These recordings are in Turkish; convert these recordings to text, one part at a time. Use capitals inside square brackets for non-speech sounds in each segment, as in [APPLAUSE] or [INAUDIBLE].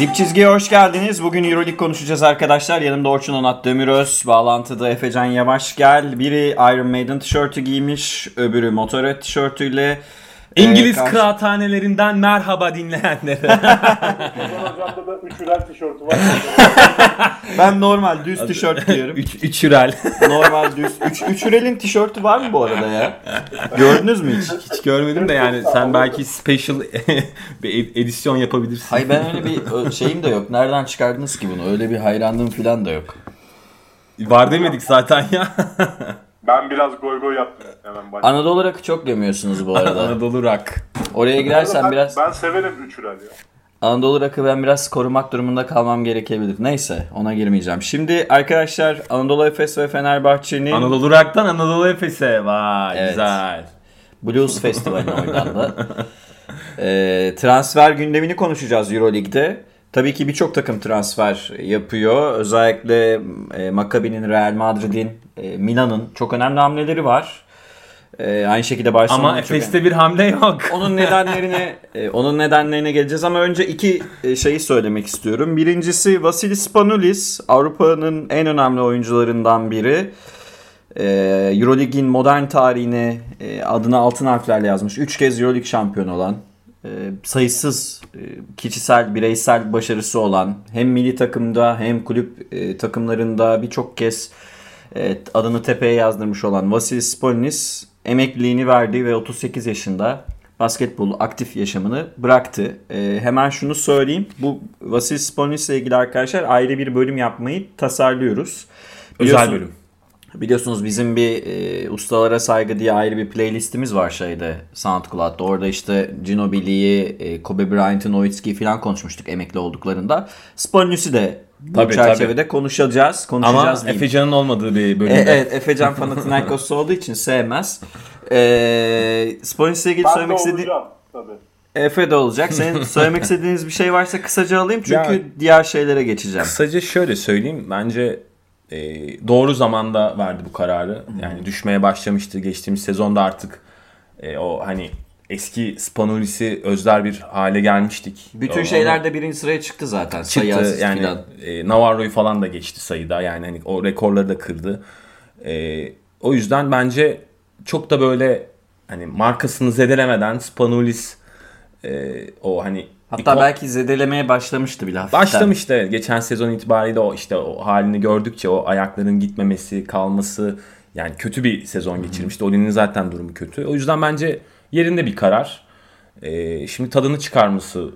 Dip çizgiye hoş geldiniz. Bugün Euroleague konuşacağız arkadaşlar. Yanımda Orçun Onat Demiröz, bağlantıda Efecan Yavaş gel. Biri Iron Maiden tişörtü giymiş, öbürü Motorhead tişörtüyle. İngiliz Ee, karşı- kıraathanelerinden merhaba dinleyenlere. Ozan Hocam'da da üçüler tişörtü var. Ben normal düz tişört giyiyorum. Üç, üçürel. normal düz. Üç, üçürel'in tişörtü var mı bu arada ya? Gördünüz mü hiç? Hiç görmedim de yani sen belki special [LAUGHS] bir ed- edisyon yapabilirsin. Hayır ben öyle bir ö- şeyim de yok. Nereden çıkardınız ki bunu? Öyle bir hayranlığım falan da yok. Var demedik zaten ya. Ben biraz goy goy yaptım hemen başta. Anadolu rakı çok gömüyorsunuz bu arada. [LAUGHS] Anadolu rock. Oraya girersen ben, biraz... ben severim üçüler ya. Anadolu rakı ben biraz korumak durumunda kalmam gerekebilir. Neyse ona girmeyeceğim. Şimdi arkadaşlar Anadolu Efes ve Fenerbahçe'nin Anadolu rock'tan Anadolu Efes'e. Vay Evet. güzel. Blues [LAUGHS] Festivali oynandı. Ee, transfer gündemini konuşacağız Euroleague'de. Tabii ki birçok takım transfer yapıyor. Özellikle e, Maccabi'nin, Real Madrid'in, e, Milan'ın çok önemli hamleleri var. E, aynı şekilde Barcelona'nın Ama Efes'te bir hamle yok. [LAUGHS] onun nedenlerine e, onun nedenlerine geleceğiz ama önce iki şeyi söylemek istiyorum. Birincisi Vasilis Spanoulis Avrupa'nın en önemli oyuncularından biri. E, Euroleague'in modern tarihine e, adını altın harflerle yazmış. Üç kez Euroleague şampiyonu olan, sayısız kişisel, bireysel başarısı olan, hem milli takımda hem kulüp takımlarında birçok kez e, adını tepeye yazdırmış olan Vasilis Spolinis emekliliğini verdi ve 38 yaşında basketbol aktif yaşamını bıraktı. E, hemen şunu söyleyeyim. Bu Vasilis Spolinis ile ilgili arkadaşlar ayrı bir bölüm yapmayı tasarlıyoruz. Özel Biliyorsun- bölüm. Biliyorsunuz bizim bir e, ustalara saygı diye ayrı bir playlistimiz var şeyde SoundCloud'da. Orada işte Ginobili'yi, e, Kobe Bryant'ı, Nowitzki'yi falan konuşmuştuk emekli olduklarında. Spolinis'i de bu Tabii, çerçevede konuşacağız. Ama Konuşacağız diyeyim. Efecan'ın olmadığı bir E, bölümde. evet Efecan Panathinaikos olduğu için sevmez. E, Spolinis'le ilgili Ben söylemek istediğim... tabii. Efe de olacak. Senin [LAUGHS] söylemek istediğiniz bir şey varsa kısaca alayım. Çünkü Ya- diğer şeylere geçeceğim. Kısaca şöyle söyleyeyim. Bence e, doğru zamanda verdi bu kararı. Yani düşmeye başlamıştı. Geçtiğimiz sezonda artık e, o hani eski Spanoulis'i özler bir hale gelmiştik. Bütün O- şeyler de birinci sıraya çıktı zaten. Çıktı. Yani filan. e, Navarro'yu falan da geçti sayıda. Yani hani o rekorları da kırdı. E, o yüzden bence çok da böyle hani markasını zedelemeden Spanoulis e, o hani Hatta ikon- belki zedelemeye başlamıştı bile hafiften. Başlamıştı. Geçen sezon itibariyle o işte o halini gördükçe o ayakların gitmemesi, kalması yani kötü bir sezon geçirmişti. Oli'nin zaten durumu kötü. O yüzden bence yerinde bir karar. Ee, şimdi tadını çıkarması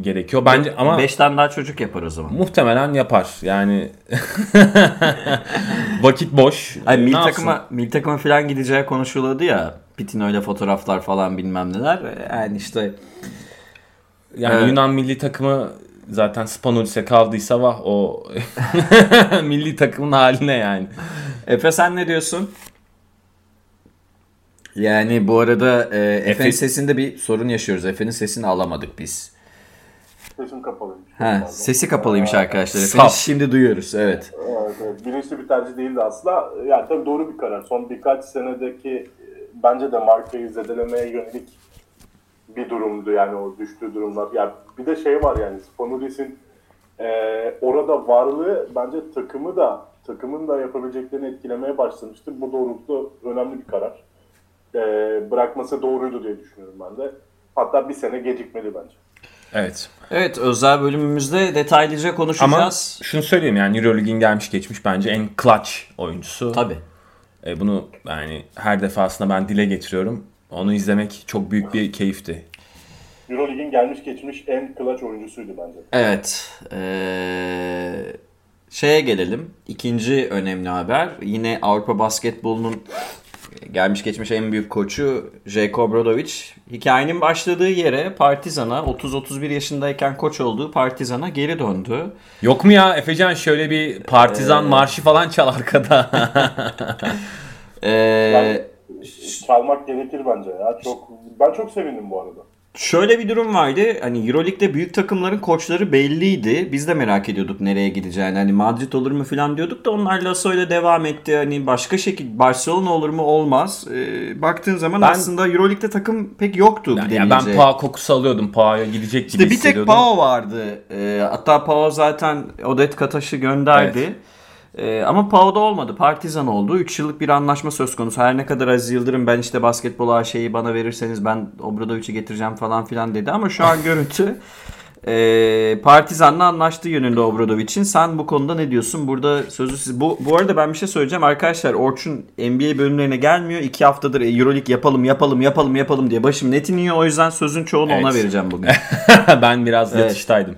gerekiyor. Bence ama 5 tane daha çocuk yapar o zaman. muhtemelen yapar. Yani [LAUGHS] vakit boş. Ay, milli ne yapsın? takıma, milli takıma falan gideceği konuşuluyordu ya. Pitino ile fotoğraflar falan bilmem neler. Yani işte Yani Evet. Yunan milli takımı zaten Spanoulis'e kaldıysa vah o [LAUGHS] milli takımın haline yani. Efe sen ne diyorsun? Yani bu arada e, Efe'nin Efe- sesinde bir sorun yaşıyoruz. Efe'nin sesini alamadık biz. Sesim kapalıymış. Ha, sesi kapalıymış arkadaşlar. Saf. Efe'nin şimdi duyuyoruz. Evet. Evet, evet. Bilinçli bir tercih değildi aslında. Yani tabii doğru bir karar. Son birkaç senedeki bence de markayı zedelemeye yönelik bir durumdu yani o düştüğü durumlar. Yani bir de şey var yani Spanoulis'in e, orada varlığı bence takımı da takımın da yapabileceklerini etkilemeye başlamıştır. Bu doğrultuda önemli bir karar. E, bırakması doğruydu diye düşünüyorum ben de. Hatta bir sene gecikmeli bence. Evet. Evet özel bölümümüzde detaylıca Ama konuşacağız. şunu söyleyeyim yani Euroleague'in gelmiş geçmiş bence en clutch oyuncusu. Tabii. E, bunu yani her defasında ben dile getiriyorum. Onu izlemek çok büyük bir keyifti. Euroleague'in gelmiş geçmiş en clutch oyuncusuydu bence. Evet. Ee, şeye gelelim. İkinci önemli haber. Yine Avrupa basketbolunun gelmiş geçmiş en büyük koçu Jeko Obradovic. Hikayenin başladığı yere Partizan'a 30-31 yaşındayken koç olduğu Partizan'a geri döndü. Yok mu ya Efecan şöyle bir partizan marşı falan çal arkada. [LAUGHS] Ee, Yani çalmak gerekir bence ya. Çok ben çok sevindim bu arada. Şöyle bir durum vardı. Hani Euroleague'de büyük takımların koçları belliydi. Biz de merak ediyorduk nereye gideceğini. Hani Madrid olur mu falan diyorduk da onlar Lasso ile devam etti. Hani başka şekil Barcelona olur mu olmaz. Ee, baktığın zaman Ben- aslında Euroleague'de takım pek yoktu Yani gidebileceği. ben Pau kokusu alıyordum. Pau'ya gidecek gibi İşte bir tek. Pau vardı. Ee, hatta Pau zaten Odet Kataş'ı gönderdi. Ee, ama Pau'da olmadı. Partizan oldu. 3 yıllık bir anlaşma söz konusu. Her ne kadar Aziz Yıldırım ben işte basketbol AŞ'yi bana verirseniz ben Obradovic'i getireceğim falan filan dedi. Ama şu an görüntü [LAUGHS] e, Partizan'la anlaştığı yönünde Obradovic'in. Sen bu konuda ne diyorsun? Burada sözü siz. Bu, bu arada ben bir şey söyleyeceğim. Arkadaşlar Orçun NBA bölümlerine gelmiyor. 2 haftadır e, Euroleague yapalım yapalım yapalım yapalım diye başım net iniyor. O yüzden sözün çoğunu Evet. ona vereceğim bugün. [LAUGHS] ben biraz Evet. yatıştaydım.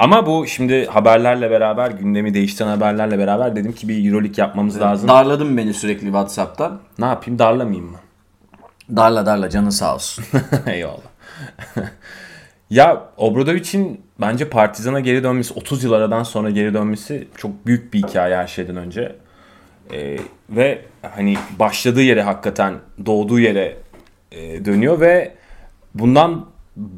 Ama bu şimdi haberlerle beraber, gündemi değiştiren haberlerle beraber dedim ki bir Euroleague yapmamız lazım. Darladın beni sürekli Whatsapp'tan. ne yapayım darlamayayım mı? Darla darla canın sağ olsun. [LAUGHS] Eyvallah. [LAUGHS] ya Obradovic'in bence Partizan'a geri dönmesi, 30 yıl aradan sonra geri dönmesi çok büyük bir hikaye her şeyden önce. Ee, ve hani başladığı yere hakikaten doğduğu yere e, dönüyor ve bundan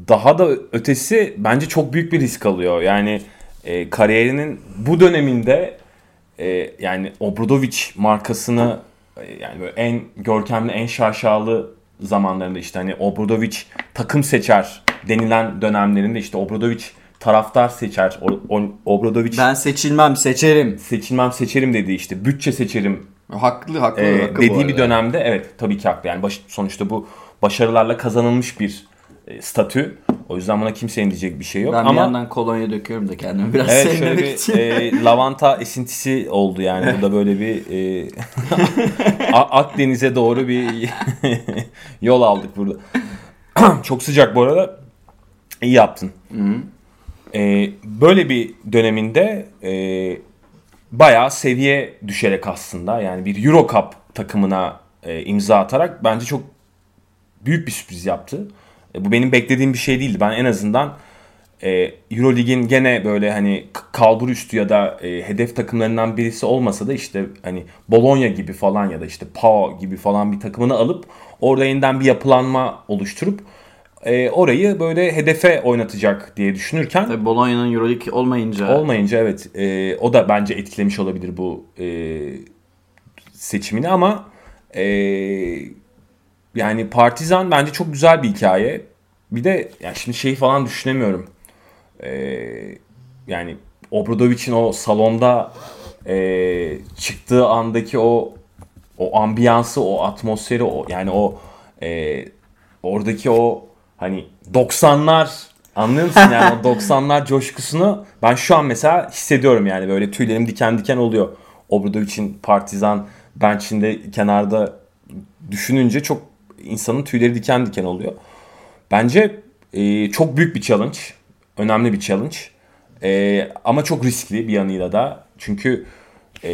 daha da ötesi bence çok büyük bir risk alıyor. Yani e, kariyerinin bu döneminde e, yani Obradovic markasını e, yani böyle en görkemli, en şaşalı zamanlarında işte hani Obradovic takım seçer denilen dönemlerinde işte Obradovic taraftar seçer. O, o- Obradovic ben seçilmem seçerim. seçilmem seçerim dediği işte bütçe seçerim Haklı haklı. e, haklı dediği bir dönemde evet tabii ki haklı. Yani baş- sonuçta bu başarılarla kazanılmış bir statü. O yüzden buna kimsenin diyecek bir şey yok. Ben bir Ama yandan kolonya döküyorum da kendimi biraz Evet şöyle bir için. e, lavanta esintisi oldu yani. Burada böyle bir e, [LAUGHS] Akdeniz'e doğru bir [LAUGHS] yol aldık burada. [CLEARS THROAT] Çok sıcak bu arada. İyi yaptın. E, böyle bir döneminde e, bayağı seviye düşerek aslında yani bir Euro Cup takımına e, imza atarak bence çok büyük bir sürpriz yaptı. E, bu benim beklediğim bir şey değildi. Ben en azından e, Eurolig'in gene böyle hani kalbur üstü ya da e, hedef takımlarından birisi olmasa da işte hani Bologna gibi falan ya da işte Pau gibi falan bir takımını alıp orada yeniden bir yapılanma oluşturup e, orayı böyle hedefe oynatacak diye düşünürken Tabii Bologna'nın Euroleague olmayınca olmayınca evet e, o da bence etkilemiş olabilir bu e, seçimini ama e, yani Partizan bence çok güzel bir hikaye. Bir de yani şimdi şeyi falan düşünemiyorum. E, yani Obradovic'in o salonda e, çıktığı andaki o o ambiyansı, o atmosferi, o yani o e, oradaki o hani 90'lar anlıyor musun yani o 90'lar coşkusunu ben şu an mesela hissediyorum yani böyle tüylerim diken diken oluyor. Obradovic'in Partizan bench'inde kenarda düşününce çok insanın tüyleri diken diken oluyor. Bence e, çok büyük bir challenge. Önemli bir challenge. E, ama çok riskli bir yanıyla da. Çünkü e,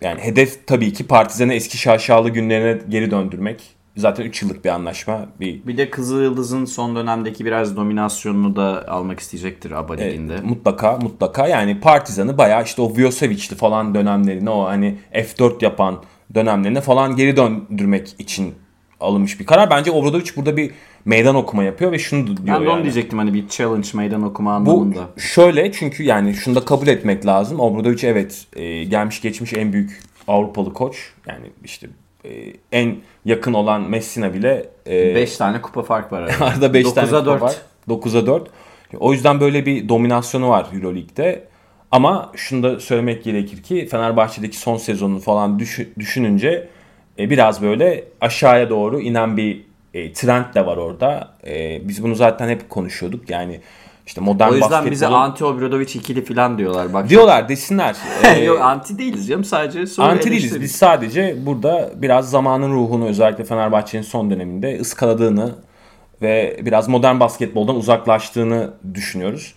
yani hedef tabii ki Partizan'ı eski şaşalı günlerine geri döndürmek. Zaten 3 yıllık bir anlaşma. Bir bir de Kızıl Yıldız'ın son dönemdeki biraz dominasyonunu da almak isteyecektir ABA liginde. mutlaka mutlaka yani Partizan'ı bayağı işte o Vujosevic'li falan dönemlerine o hani F4 yapan dönemlerine falan geri döndürmek için alınmış bir karar. Bence Obradovic burada bir meydan okuma yapıyor ve şunu diyor Ben de onu yani. diyecektim hani bir challenge meydan okuma Bu anlamında. şöyle çünkü yani şunu da kabul etmek lazım. Obradovic evet e, gelmiş geçmiş en büyük Avrupalı koç. Yani işte e, en yakın olan Messina bile 5 tane kupa fark var arada. [LAUGHS] Arada 5 tane 9'a kupa 4. var. 9'a 4. O yüzden böyle bir dominasyonu var Euroleague'de. Ama şunu da söylemek gerekir ki Fenerbahçe'deki son sezonunu falan düşü- düşününce e, biraz böyle aşağıya doğru inen bir e, trend de var orada. E, biz bunu zaten hep konuşuyorduk. Yani işte modern O yüzden basketbolun... bize anti Obradovic ikili falan diyorlar. Bak Diyorlar desinler. [LAUGHS] E, Yok anti değiliz canım sadece soru Anti değiliz. Biz sadece burada biraz zamanın ruhunu özellikle Fenerbahçe'nin son döneminde ıskaladığını ve biraz modern basketboldan uzaklaştığını düşünüyoruz.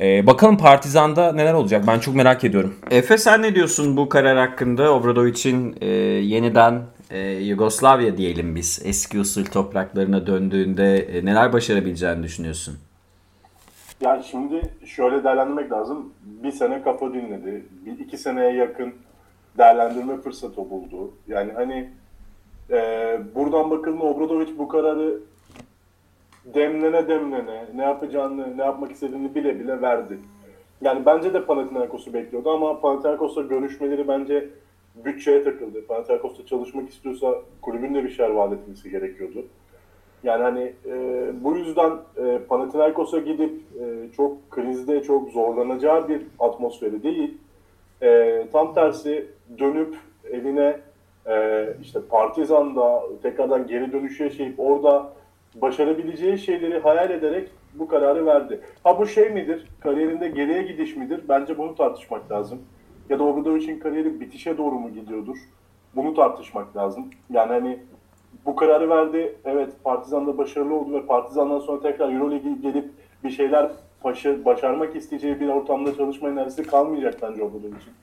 Ee, bakalım Partizan'da neler olacak? Ben çok merak ediyorum. Efe sen ne diyorsun bu karar hakkında? Obradovic'in e, yeniden e, Yugoslavya diyelim biz eski usul topraklarına döndüğünde e, neler başarabileceğini düşünüyorsun? Yani şimdi şöyle değerlendirmek lazım. Bir sene kafa dinledi. Bir iki seneye yakın değerlendirme fırsatı buldu. Yani hani e, buradan bakıldığında Obradovic bu kararı demlene demlene ne yapacağını, ne yapmak istediğini bile bile verdi. Yani bence de Panathinaikos'u bekliyordu ama Panathinaikos'la görüşmeleri bence bütçeye takıldı. Panathinaikos'ta çalışmak istiyorsa kulübün de bir şeyler vaat etmesi gerekiyordu. Yani hani e, bu yüzden e, Panathinaikos'a gidip e, çok krizde çok zorlanacağı bir atmosferi değil. E, tam tersi dönüp evine e, işte Partizan'da tekrardan geri dönüş yaşayıp orada başarabileceği şeyleri hayal ederek bu kararı verdi. Ha bu şey midir? Kariyerinde geriye gidiş midir? Bence bunu tartışmak lazım. Ya da Obradovic'in kariyeri bitişe doğru mu gidiyordur? Bunu tartışmak lazım. Yani hani bu kararı verdi. Evet Partizan'da başarılı oldu ve Partizan'dan sonra tekrar Euroleague'e gelip bir şeyler başa- başarmak isteyeceği bir ortamda çalışma enerjisi kalmayacak bence Obradovic'in.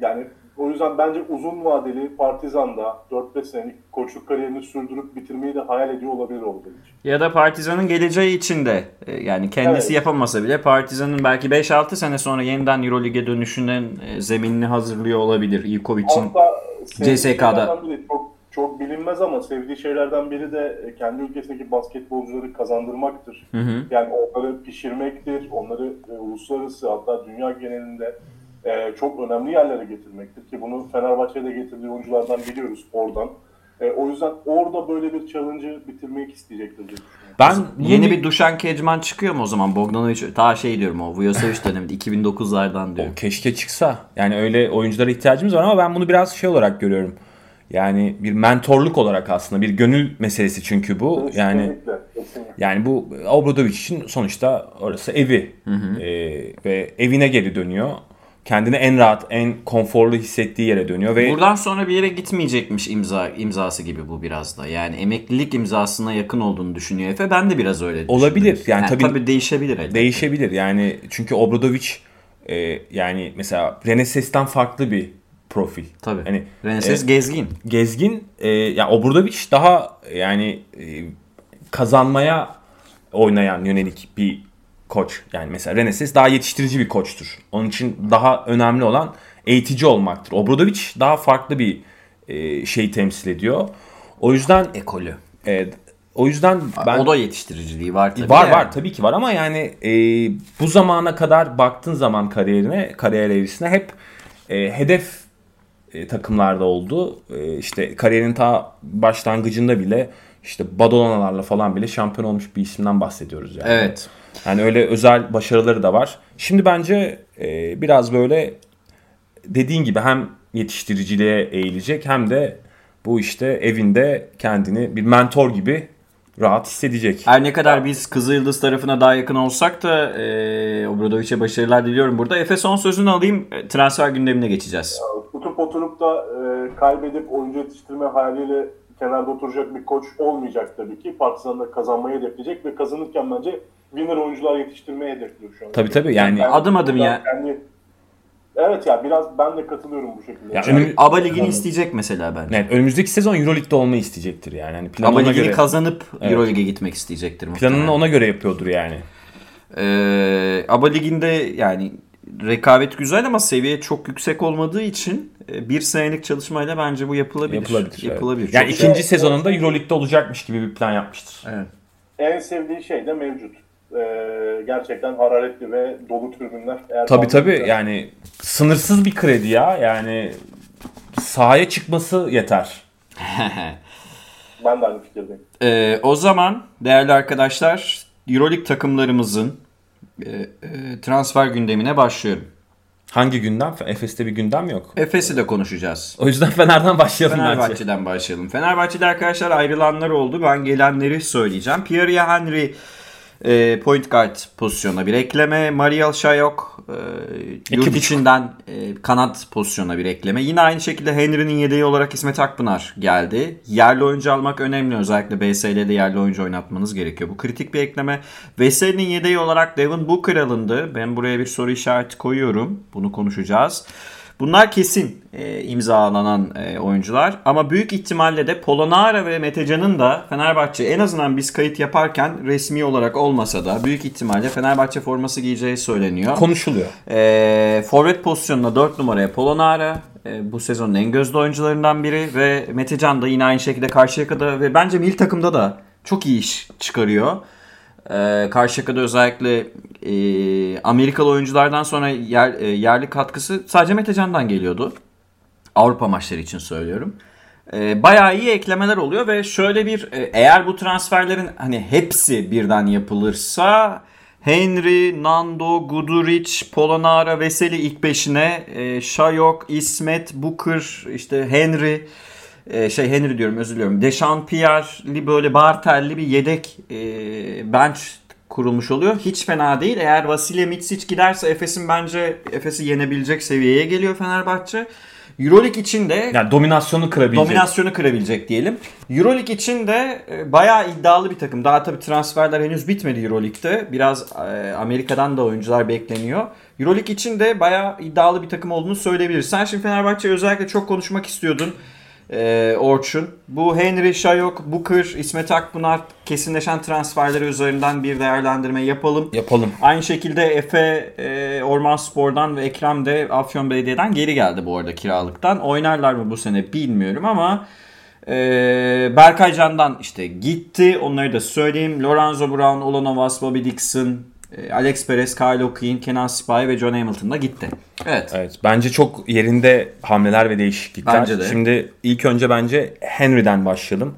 Yani o yüzden bence uzun vadeli Partizan'da 4-5 senelik koçluk kariyerini sürdürüp bitirmeyi de hayal ediyor olabilir Obradovic. Ya da Partizan'ın geleceği içinde e, yani kendisi Evet. yapamasa bile Partizan'ın belki 5-6 sene sonra yeniden Euroleague'e dönüşünün e, zeminini hazırlıyor olabilir. Sevdiği CSK'da. çok, çok bilinmez ama sevdiği şeylerden biri de e, kendi ülkesindeki basketbolcuları kazandırmaktır. Yani onları pişirmektir, onları uluslararası hatta dünya genelinde e, çok önemli yerlere getirmektir ki bunu Fenerbahçe'de getirdiği oyunculardan biliyoruz oradan. E, o yüzden orada böyle bir challenge'ı bitirmek isteyecektir diye. Ben Yeni bir Dušan Kecman çıkıyor mu o zaman? Bogdanovic ta şey diyorum o Vujosevic döneminde 2009'lardan diyor. Keşke çıksa. Yani öyle oyunculara ihtiyacımız var ama ben bunu biraz şey olarak görüyorum. Yani bir mentorluk olarak aslında bir gönül meselesi çünkü bu. Yani Kesinlikle, yani bu Obradovic için sonuçta orası evi. Ee, ve evine geri dönüyor. Kendini en rahat, en konforlu hissettiği yere dönüyor ve Buradan sonra bir yere gitmeyecekmiş imza imzası gibi bu biraz da. Yani emeklilik imzasına yakın olduğunu düşünüyor Efe. Ben de biraz öyle düşünüyorum. Olabilir. Yani tabii- değişebilir elbette. değişebilir. Yani çünkü Obradovic e, yani mesela Reneses'ten farklı bir profil. Tabii. Hani Reneses e, gezgin. Gezgin e, ya Obradovic daha yani e, kazanmaya oynayan yönelik bir koç. Yani mesela Reneses daha yetiştirici bir koçtur. Onun için daha önemli olan eğitici olmaktır. Obradovic daha farklı bir e, şey temsil ediyor. O yüzden Ekolü. e, o yüzden ben o da yetiştiriciliği var tabii. var yani. var tabii ki var ama yani e, bu zamana kadar baktığın zaman kariyerine, kariyer evresine hep e, hedef e, takımlarda oldu. E, işte kariyerin ta başlangıcında bile işte Badolanalarla falan bile şampiyon olmuş bir isimden bahsediyoruz yani. Evet. Yani öyle özel başarıları da var. Şimdi bence e, biraz böyle dediğin gibi hem yetiştiriciliğe eğilecek hem de bu işte evinde kendini bir mentor gibi rahat hissedecek. Her ne kadar biz Kızılyıldız tarafına daha yakın olsak da e, Obradovic'e başarılar diliyorum burada. Efe son sözünü alayım. E, Transfer gündemine geçeceğiz. Tutup oturup da e, kaybedip oyuncu yetiştirme hayaliyle kenarda oturacak bir koç olmayacak tabii ki. Partizan'da kazanmayı hedefleyecek ve kazanırken bence winner oyuncular yetiştirmeyi hedefliyor şu an. Tabii tabii yani Kendi- Adım adım ya. kendi- Evet ya biraz ben de katılıyorum bu şekilde. Ya Yani önüm- ABA ligini isteyecek mesela bence. Evet, önümüzdeki sezon Euroleague'de olmayı isteyecektir yani. Hani planını ABA ligini göre, kazanıp Evet. Euroleague'e gitmek isteyecektir muhtemelen. planını ona göre yapıyordur yani. Ee, ABA liginde yani rekabet güzel ama seviye çok yüksek olmadığı için e, bir senelik çalışmayla bence bu yapılabilir. Yapılabilir. evet. Yapılabilir. Yani Çok- ikinci sezonunda Euroleague'de olacakmış gibi bir plan yapmıştır. Evet. en sevdiği şey de mevcut. Ee, gerçekten hararetli ve dolu tribünler. Eğer Tabii tabii pandemiden- yani sınırsız bir kredi ya. Yani sahaya çıkması yeter. Ben de aynı fikirdeyim. Ee, o zaman değerli arkadaşlar Euroleague takımlarımızın e, e, transfer gündemine başlıyorum. Hangi gündem? Efes'te bir gündem yok. Efes'i de konuşacağız. O yüzden Fener'den başlayalım bence. Fenerbahçe'den başlayalım. Fenerbahçe'de arkadaşlar ayrılanlar oldu. Ben gelenleri söyleyeceğim. Pierre Henry e, point guard pozisyonuna bir ekleme. Mariel Şayok e, yurt buçuk. içinden e, kanat pozisyonuna bir ekleme. Yine aynı şekilde Henry'nin yedeği olarak İsmet Akpınar geldi. Yerli oyuncu almak önemli. Özellikle BSL'de yerli oyuncu oynatmanız gerekiyor. Bu kritik bir ekleme. Veseli'nin yedeği olarak Devin Booker alındı. Ben buraya bir soru işareti koyuyorum. Bunu konuşacağız. Bunlar kesin e, imzalanan e, oyuncular ama büyük ihtimalle de Polonara ve Metecan'ın da Fenerbahçe en azından biz kayıt yaparken resmi olarak olmasa da büyük ihtimalle Fenerbahçe forması giyeceği söyleniyor. Konuşuluyor. E, forvet pozisyonuna 4 numaraya Polonara e, bu sezonun en gözde oyuncularından biri ve Metecan da yine aynı şekilde Karşıyaka'da ve bence milli takımda da çok iyi iş çıkarıyor. Ee, Karşıyaka'da özellikle e, Amerikalı oyunculardan sonra yer, e, yerli katkısı sadece Metecan'dan geliyordu. Avrupa maçları için söylüyorum. Ee, bayağı iyi eklemeler oluyor ve şöyle bir e, eğer bu transferlerin hani hepsi birden yapılırsa Henry, Nando, Guduric, Polonara, Veseli ilk beşine, e, Şayok, İsmet, Booker, işte Henry, e, şey Henry diyorum özür diliyorum. Dechampierre'li böyle Bartel'li bir yedek e, bench kurulmuş oluyor. Hiç fena değil. Eğer Vasilya Mitsic giderse Efes'in bence Efes'i yenebilecek seviyeye geliyor Fenerbahçe. Euroleague için de Yani dominasyonu kırabilecek. dominasyonu kırabilecek diyelim. Euroleague için de e, bayağı iddialı bir takım. Daha tabii transferler henüz bitmedi Euroleague'de. Biraz e, Amerika'dan da oyuncular bekleniyor. Euroleague için de bayağı iddialı bir takım olduğunu söyleyebiliriz. Sen şimdi Fenerbahçe özellikle çok konuşmak istiyordun. E, Orçun. Bu Henry, Şayok, Booker, İsmet Akpınar kesinleşen transferleri üzerinden bir değerlendirme yapalım. Yapalım. Aynı şekilde Efe e, Orman Spor'dan ve Ekrem de Afyon Belediye'den geri geldi bu arada kiralıktan. Oynarlar mı bu sene bilmiyorum ama e, Berkay Can'dan işte gitti. Onları da söyleyeyim. Lorenzo Brown, Olonovas, Bobby Dixon, Alex Perez, Kyle O'Quinn, Kenan Spy ve John Hamilton da gitti. Evet. Evet. Bence çok yerinde hamleler ve değişiklikler. Bence de. Şimdi ilk önce bence Henry'den başlayalım.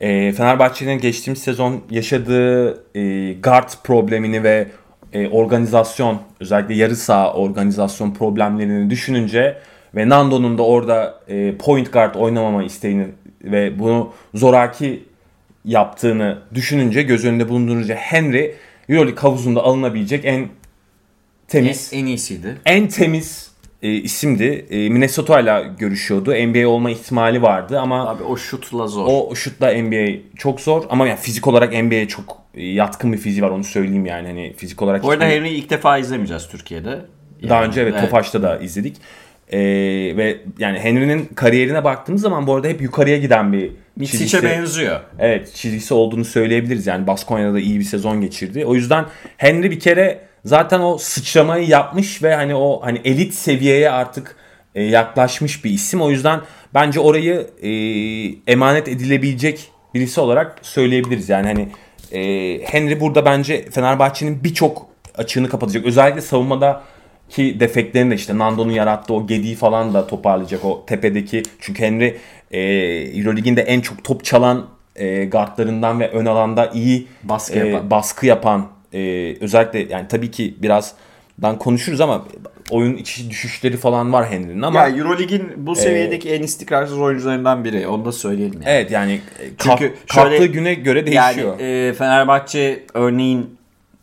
E, Fenerbahçe'nin geçtiğimiz sezon yaşadığı e, guard problemini ve e, organizasyon özellikle yarı saha organizasyon problemlerini düşününce ve Nando'nun da orada e, point guard oynamama isteğini ve bunu zoraki yaptığını düşününce göz önünde bulundurunca Henry Euroleague havuzunda alınabilecek en temiz En, en iyisiydi. en temiz e, isimdi. E, Minnesota ile görüşüyordu. NBA olma ihtimali vardı ama Abi o şutla zor. o şutla NBA çok zor ama yani fizik olarak NBA'ye çok e, yatkın bir fiziği var onu söyleyeyim yani hani fizik olarak bu arada hiçbir- ilk defa izlemeyeceğiz Türkiye'de. daha Yani, önce evet, Tofaş'ta da izledik. E, ve yani Henry'nin kariyerine baktığımız zaman bu arada hep yukarıya giden bir çizgisi- benziyor. Evet çizgisi olduğunu söyleyebiliriz. Yani Baskonya'da da iyi bir sezon geçirdi. O yüzden Henry bir kere zaten o sıçramayı yapmış ve hani o hani elit seviyeye artık e, yaklaşmış bir isim. O yüzden bence orayı e, emanet edilebilecek birisi olarak söyleyebiliriz. Yani hani e, Henry burada bence Fenerbahçe'nin birçok açığını kapatacak. Özellikle savunmada ki defeklerini de işte Nando'nun yarattığı o gediği falan da toparlayacak o tepedeki. Çünkü Henry e, Eurolig'in de en çok top çalan e, guardlarından ve ön alanda iyi Baskı e, yapan. baskı yapan e, özellikle yani tabii ki birazdan konuşuruz ama oyun içi düşüşleri falan var Henry'nin ama Ya Eurolig'in bu seviyedeki en istikrarsız oyuncularından biri. Onu da söyleyelim yani. evet yani e, kalk- Çünkü kalktığı şöyle- güne göre Yani değişiyor. e, Fenerbahçe örneğin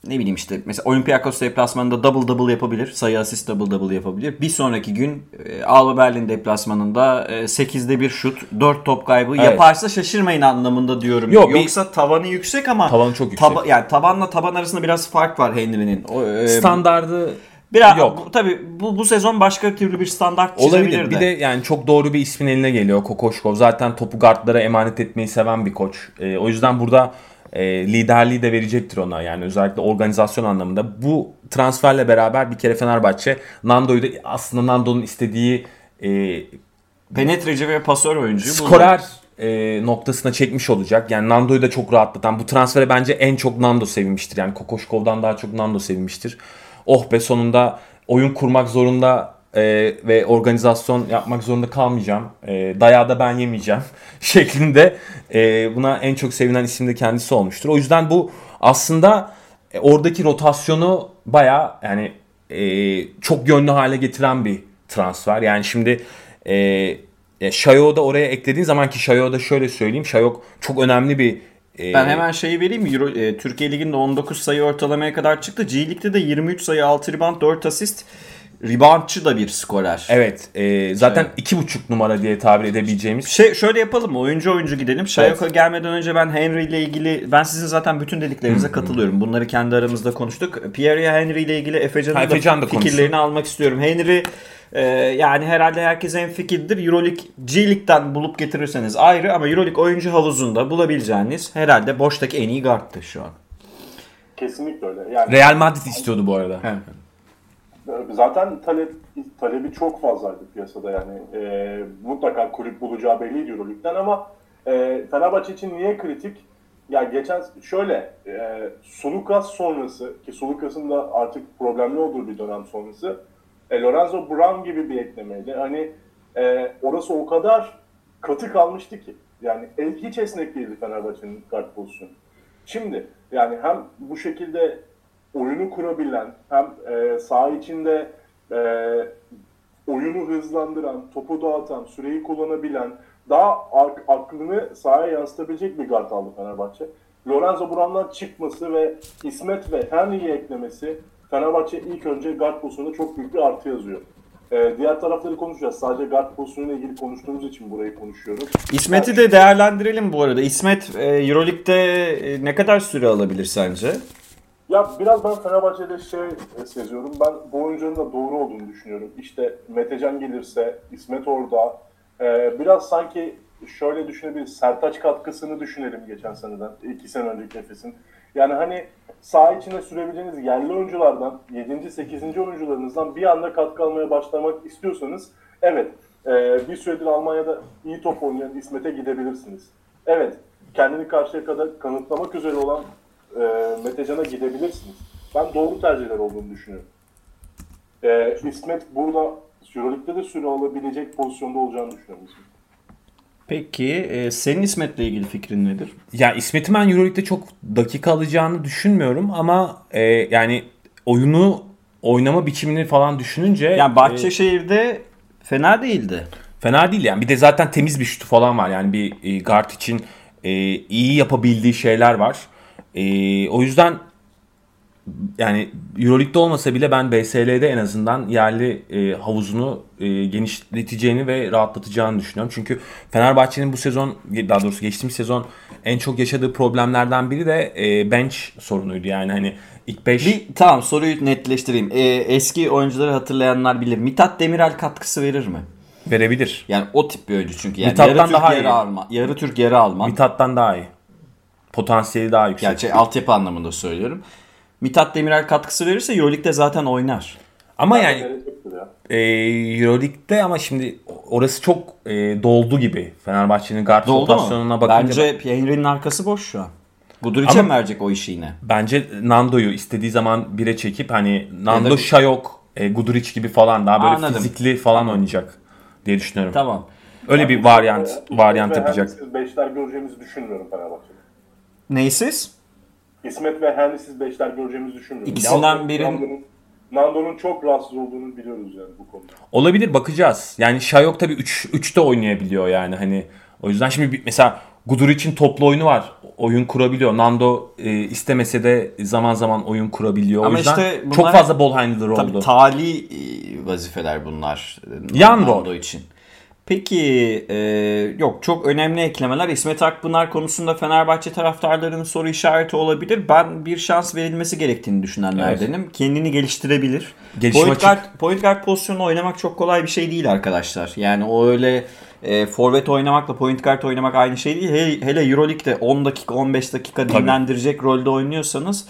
ne bileyim işte mesela Olympiakos deplasmanında double double yapabilir. Sayı asist double double yapabilir. Bir sonraki gün e, Alba Berlin deplasmanında e, 8'de bir şut, 4 top kaybı Evet. yaparsa şaşırmayın anlamında diyorum. Yok, bir- Yoksa tavanı yüksek ama Tavanı çok yüksek. taba- yani tabanla taban arasında biraz fark var Henry'nin. O, e, Standardı biraz yok. bu, tabii bu, bu sezon başka türlü bir standart Olabilir. çizebilir Bir de yani çok doğru bir ismin eline geliyor Kokoşkov. Zaten topu guardlara emanet etmeyi seven bir koç. Ee, o yüzden burada e, liderliği de verecektir ona. Yani özellikle organizasyon anlamında. Bu transferle beraber bir kere Fenerbahçe Nando'yu da aslında Nando'nun istediği e, penetreci ve pasör buldu. skorer e, noktasına çekmiş olacak. Yani Nando'yu da çok rahatlatan. Bu transfere bence en çok Nando sevinmiştir. Yani Kokoşkov'dan daha çok Nando sevinmiştir. Oh be sonunda oyun kurmak zorunda e, ve organizasyon yapmak zorunda kalmayacağım. E, dayağı da ben yemeyeceğim [LAUGHS] şeklinde e, buna en çok sevinen isim de kendisi olmuştur. O yüzden bu aslında e, oradaki rotasyonu baya yani e, çok yönlü hale getiren bir transfer. Yani şimdi e, Şayok'u da oraya eklediğin zaman ki Şayok'u da şöyle söyleyeyim. Şayok çok önemli bir e, Ben hemen şeyi vereyim. Euro, e, Türkiye Ligi'nde 19 sayı ortalamaya kadar çıktı. G Lig'de de 23 sayı, 6 rebound, 4 asist. Reboundçı da bir skorer. Evet. e, zaten iki buçuk numara diye tabir edebileceğimiz. Şey şöyle yapalım mı? Oyuncu oyuncu gidelim. Şayoko gelmeden önce ben Henry ile ilgili ben sizin zaten bütün dediklerinize katılıyorum. Bunları kendi aramızda konuştuk. Pierre Henry ile ilgili Efecan'ın Ha, Efecan da da fikirlerini almak istiyorum. Henry e, yani herhalde herkes en fikirdir. Euroleague G League'den bulup getirirseniz ayrı ama Euroleague oyuncu havuzunda bulabileceğiniz herhalde boştaki en iyi guardtı şu an. Kesinlikle öyle. Yani Real Madrid istiyordu bu arada. Zaten talep talebi çok fazlaydı piyasada yani. E, mutlaka kulüp bulacağı belliydi Euroleague'den ama e, Fenerbahçe için niye kritik? ya geçen şöyle e, Sulukas sonrası ki Sulukas'ın da artık problemli olduğu bir dönem sonrası e, Lorenzo Brown gibi bir eklemeyle hani e, orası o kadar katı kalmıştı ki yani hiç esnek değildi Fenerbahçe'nin kart pozisyonu. Şimdi yani hem bu şekilde oyunu kurabilen hem e, saha içinde e, oyunu hızlandıran, topu dağıtan, süreyi kullanabilen, daha ak- aklını sahaya yansıtabilecek bir guard aldı Fenerbahçe. Lorenzo Brown'dan çıkması ve İsmet ve Henry'i eklemesi Fenerbahçe ilk önce guard pozisyonunda çok büyük bir artı yazıyor. Ee, diğer tarafları konuşacağız. Sadece guard pozisyonuyla ilgili konuştuğumuz için burayı konuşuyoruz. İsmet'i de değerlendirelim bu arada. İsmet e, Euroleague'de e, ne kadar süre alabilir sence? Ya biraz ben Fenerbahçe'de şey e, seziyorum. Ben bu oyuncunun da doğru olduğunu düşünüyorum. İşte Metecan gelirse, İsmet orada. Ee, biraz sanki şöyle düşünebiliriz. Sertaç katkısını düşünelim geçen seneden. iki sene önceki Efes'in. Yani hani saha içinde sürebileceğiniz yerli oyunculardan, 7. 8. oyuncularınızdan bir anda katkı almaya başlamak istiyorsanız evet e, bir süredir Almanya'da iyi top oynayan İsmet'e gidebilirsiniz. Evet kendini karşıya kadar kanıtlamak üzere olan e, Metecan'a gidebilirsiniz. Ben doğru tercihler olduğunu düşünüyorum. E, İsmet burada Euroleague'de de süre alabilecek pozisyonda olacağını düşünüyorum. Peki e, senin İsmet'le ilgili fikrin nedir? Ya İsmet'in ben Euroleague'de çok dakika alacağını düşünmüyorum ama e, yani oyunu oynama biçimini falan düşününce Yani e, Bahçeşehir'de fena değildi. fena değil yani. Bir de zaten temiz bir şutu falan var. Yani bir e, guard için e, iyi yapabildiği şeyler var. E, o yüzden yani Euroleague'de olmasa bile ben BSL'de en azından yerli e, havuzunu e, genişleteceğini ve rahatlatacağını düşünüyorum. Çünkü Fenerbahçe'nin bu sezon daha doğrusu geçtiğimiz sezon en çok yaşadığı problemlerden biri de e, bench sorunuydu. Yani hani ilk 5 Bir, tamam soruyu netleştireyim. E, eski oyuncuları hatırlayanlar bilir. Mithat Demiral katkısı verir mi? verebilir. Yani o tip bir oyuncu çünkü. Yani Mithat'tan yarı Türk daha yarı iyi. Alman. Yarı Türk yarı Alman. Mithat'tan daha iyi. Potansiyeli daha yüksek. Gerçi altyapı anlamında söylüyorum. Mithat Demiral katkısı verirse Euroleague'de zaten oynar. Ama yani Verecektir ya. e, Euroleague'de ama şimdi orası çok e, doldu gibi. Fenerbahçe'nin guard Doldu rotasyonuna mu? bakınca Bence Henry'nin arkası boş şu an. Guduric'e mi verecek o işi yine? Bence Nando'yu istediği zaman bire çekip hani Nando Ya da- Şayok, e, Guduric gibi falan daha böyle Anladım. fizikli falan oynayacak diye düşünüyorum. Tamam. Öyle bir varyant varyant yapacak. Beşler göreceğimizi düşünmüyorum Fenerbahçe'de. Neysiz? İsmet ve Henry'siz beşler göreceğimizi düşünmüyorum. İkisinden Ya, birin- Nando'nun, çok rahatsız olduğunu biliyoruz yani bu konuda. Olabilir bakacağız. Yani Şayok tabii 3 3'te oynayabiliyor yani hani o yüzden şimdi bir- mesela Guduric'in toplu oyunu var. Oyun kurabiliyor. Nando e, istemese de zaman zaman oyun kurabiliyor. O Ama yüzden işte bunlar- çok fazla ball handler Tabii oldu. tali e, vazifeler bunlar. Yan Nando rol. için. Peki e, yok çok önemli eklemeler. İsmet Akpınar konusunda Fenerbahçe taraftarlarının soru işareti olabilir. Ben bir şans verilmesi gerektiğini düşünenlerdenim. Kendini geliştirebilir. Gelişim point guard, point guard pozisyonunu oynamak çok kolay bir şey değil arkadaşlar. Yani o öyle e, forvet oynamakla point guard oynamak aynı şey değil. Hele, hele Euroleague'de 10 dakika 15 dakika dinlendirecek rolde oynuyorsanız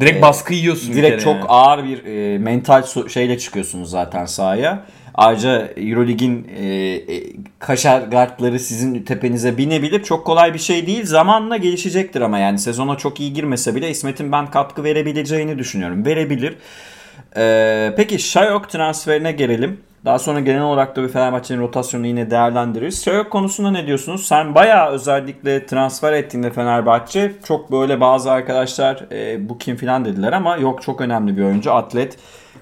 Direkt baskı yiyorsun Direkt çok yani. ağır bir e, mental so- şeyle çıkıyorsunuz zaten sahaya. Ayrıca Eurolig'in e, e, kaşar guardları sizin tepenize binebilir. Çok kolay bir şey değil. Zamanla gelişecektir ama yani sezona çok iyi girmese bile İsmet'in ben katkı verebileceğini düşünüyorum. Verebilir. E, peki Şayok transferine gelelim. Daha sonra genel olarak da bir Fenerbahçe'nin rotasyonunu yine değerlendiririz. Şayok konusunda ne diyorsunuz? Sen bayağı özellikle transfer ettiğinde Fenerbahçe çok böyle bazı arkadaşlar e, bu kim filan dediler ama yok çok önemli bir oyuncu. Atlet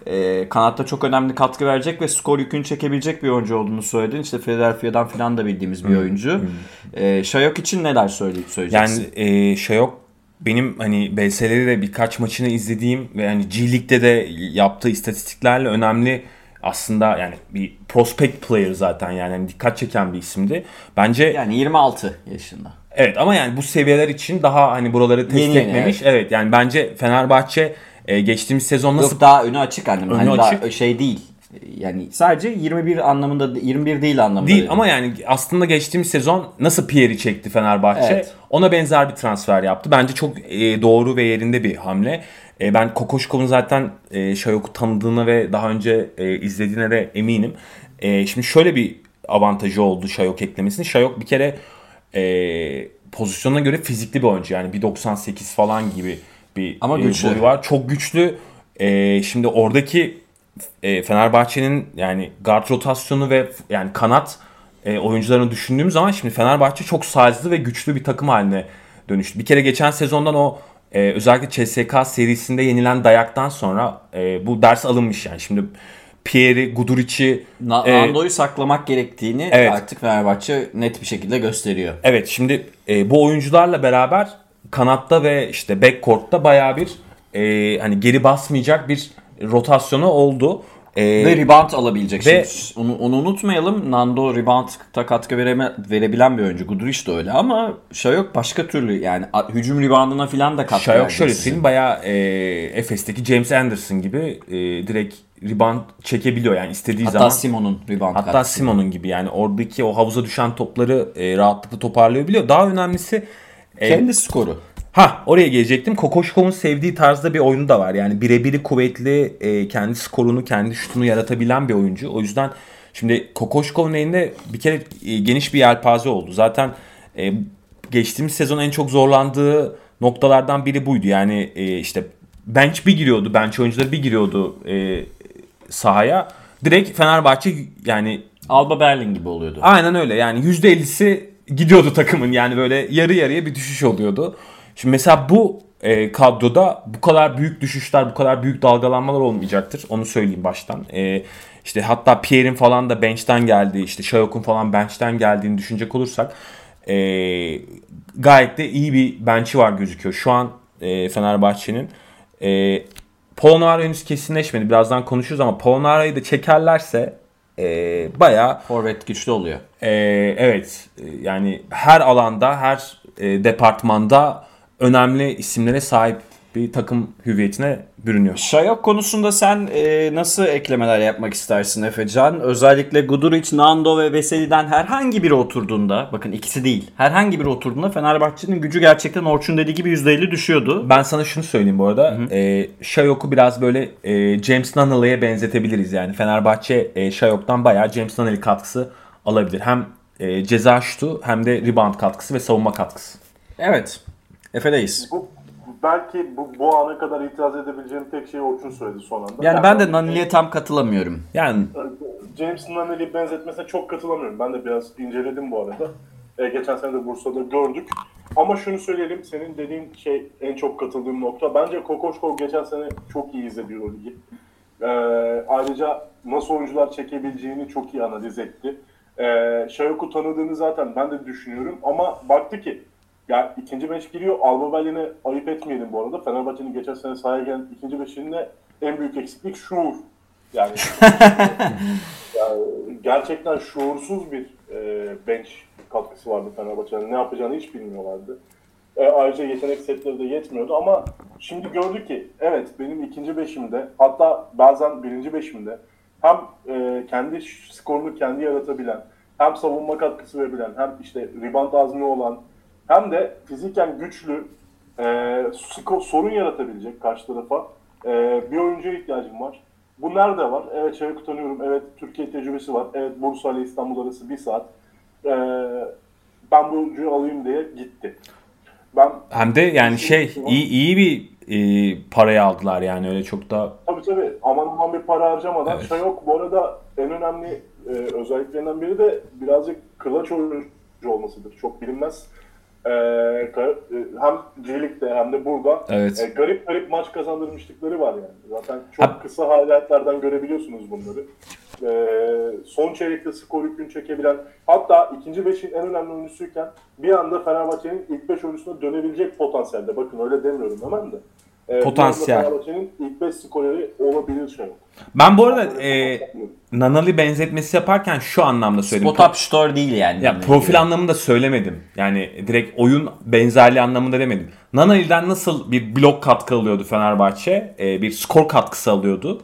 e, kanatta çok önemli katkı verecek ve skor yükünü çekebilecek bir oyuncu olduğunu söyledin. İşte Philadelphia'dan filan da bildiğimiz bir oyuncu. E, Şayok için neler söyleyip söyleyeceksin? Yani e, şey yok. Benim hani BSL'de de birkaç maçını izlediğim ve hani G League'de de yaptığı istatistiklerle önemli aslında yani bir prospect player zaten yani hani dikkat çeken bir isimdi. Bence yani 26 yaşında. evet ama yani bu seviyeler için daha hani buraları test Yeni yeni, etmemiş. Evet. yani bence Fenerbahçe e, geçtiğimiz sezon nasıl Yok daha önü açık annem. Önü hani açık. Daha şey değil. Yani sadece 21 anlamında 21 değil anlamında. Değil dedim. ama yani aslında geçtiğimiz sezon nasıl Pierre'i çekti Fenerbahçe Evet. ona benzer bir transfer yaptı. Bence çok e, doğru ve yerinde bir hamle. E, ben Kokoşkov'un zaten e, Şayok'u tanıdığına ve daha önce e, izlediğine de eminim. E, şimdi şöyle bir avantajı oldu Şayok eklemesinin. Şayok bir kere e, pozisyonuna göre fizikli bir oyuncu. Yani 1.98 falan gibi bir Ama e, güçlü. boyu var. Çok güçlü. E, şimdi oradaki e, Fenerbahçe'nin yani guard rotasyonu ve yani kanat e, oyuncularını düşündüğüm zaman şimdi Fenerbahçe çok size'lı ve güçlü bir takım haline dönüştü. Bir kere geçen sezondan o e, özellikle CSK serisinde yenilen dayaktan sonra e, bu ders alınmış yani. Şimdi Pierre'i, Guduric'i e, Nando'yu saklamak gerektiğini Evet. artık Fenerbahçe net bir şekilde gösteriyor. Evet şimdi e, bu oyuncularla beraber kanatta ve işte backcourt'ta bayağı bir e, hani geri basmayacak bir rotasyonu oldu. E, Ve rebound alabilecek. Ve- Şimdi onu, onu unutmayalım. Nando rebound'a katkı vereme, verebilen bir oyuncu. Guduric de öyle ama şey yok başka türlü yani a- hücum reboundına falan da katkı Şayok verecek şöyle söyleyeyim bayağı e, Efes'teki James Anderson gibi e, direkt rebound çekebiliyor yani istediği Hatta zaman. Simon'un rebound Hatta. Simon'un gibi yani oradaki o havuza düşen topları e, rahatlıkla toparlayabiliyor. Daha önemlisi Kendi skoru. Ha oraya gelecektim. Kokoşkov'un sevdiği tarzda bir oyunu da var. Yani birebiri kuvvetli, e, kendi skorunu, kendi şutunu yaratabilen bir oyuncu. O yüzden şimdi Kokoşkov'un elinde bir kere e, geniş bir yelpaze oldu. Zaten e, geçtiğimiz sezon en çok zorlandığı noktalardan biri buydu. Yani e, işte bench bir giriyordu, bench oyuncuları bir giriyordu e, sahaya. Direkt Fenerbahçe yani Alba Berlin gibi oluyordu. Aynen öyle yani %50'si gidiyordu takımın yani böyle yarı yarıya bir düşüş oluyordu. Şimdi mesela bu e, kadroda bu kadar büyük düşüşler, bu kadar büyük dalgalanmalar olmayacaktır. Onu söyleyeyim baştan. E, işte hatta Pierre'in falan da bench'ten geldiği, işte Şayok'un falan bench'ten geldiğini düşünecek olursak e, gayet de iyi bir bench'i var gözüküyor. Şu an e, Fenerbahçe'nin e, Polonara henüz kesinleşmedi. Birazdan konuşuruz ama Polonara'yı da çekerlerse e, bayağı Forvet güçlü oluyor. ee, evet e, yani her alanda her e, departmanda önemli isimlere sahip bir takım hüviyetine bürünüyor. Şayok konusunda sen e, nasıl eklemeler yapmak istersin Efecan? Özellikle Guduric, Nando ve Veseli'den herhangi biri oturduğunda, bakın ikisi değil, herhangi biri oturduğunda Fenerbahçe'nin gücü gerçekten Orçun dediği gibi %50 düşüyordu. Ben sana şunu söyleyeyim bu arada. E, Şayok'u biraz böyle e, James Nunnally'e benzetebiliriz yani. Fenerbahçe e, Şayok'tan bayağı James Nunnally katkısı alabilir. Hem e, ceza şutu hem de rebound katkısı ve savunma katkısı. Evet. Efe'deyiz. Bu, belki bu, bu ana kadar itiraz edebileceğim tek şey Orçun söyledi son anda. Yani ben de Nani'ye tam katılamıyorum. Yani James Nunnally benzetmesine çok katılamıyorum. Ben de biraz inceledim bu arada. [LAUGHS] E, geçen sene de Bursa'da gördük. Ama şunu söyleyelim, senin dediğin şey en çok katıldığım nokta. Bence Kokoşkov geçen sene çok iyi izledi Euroligi. E, ayrıca nasıl oyuncular çekebileceğini çok iyi analiz etti. E, Şayok'u tanıdığını zaten ben de düşünüyorum. Ama baktı ki, yani ikinci beş giriyor. Alba Berlin'e ayıp etmeyelim bu arada. Fenerbahçe'nin geçen sene sahaya gelen ikinci beşinde en büyük eksiklik şuur. Yani [LAUGHS] yani gerçekten şuursuz bir e, bench katkısı vardı Fenerbahçe'nin. Ne yapacağını hiç bilmiyorlardı. E, ayrıca yetenek setleri de yetmiyordu ama şimdi gördük ki evet benim ikinci beşimde hatta bazen birinci beşimde hem e, kendi skorunu kendi yaratabilen hem savunma katkısı verebilen hem işte rebound azmi olan hem de fiziken güçlü e, sorun yaratabilecek karşı tarafa e, bir oyuncuya ihtiyacım var. Bu nerede var? Evet Çevik'i tanıyorum. Evet Türkiye tecrübesi var. Evet Bursa ile İstanbul arası bir saat. E, ben bu oyuncuyu alayım diye gitti. Ben hem de yani şey iyi iyi bir e, parayı aldılar yani öyle çok da Tabii tabii. Aman aman bir para harcamadan Evet. şey yok. Bu arada en önemli e, özelliklerinden biri de birazcık kılaç oyuncu olmasıdır. Çok bilinmez. E, ka- e, hem G-League'de hem de burada Evet. e, garip garip maç kazandırmışlıkları var yani. Zaten çok Ha- kısa highlightlardan görebiliyorsunuz bunları. E, son çeyrekte skor yükünü çekebilen hatta ikinci beşin en önemli oyuncusuyken bir anda Fenerbahçe'nin ilk beş oyuncusuna dönebilecek potansiyelde. Bakın öyle demiyorum hemen de. E, anda Potansiyel. Fenerbahçe'nin ilk 5 skoreri olabilir şey. Ben bu arada e, Nanali benzetmesi yaparken şu anlamda söyledim. Spot up shooter değil yani. Ya profil gibi. anlamında söylemedim. Yani direkt oyun benzerliği anlamında demedim. Nanali'den nasıl bir blok katkı alıyordu Fenerbahçe? E, bir skor katkısı alıyordu.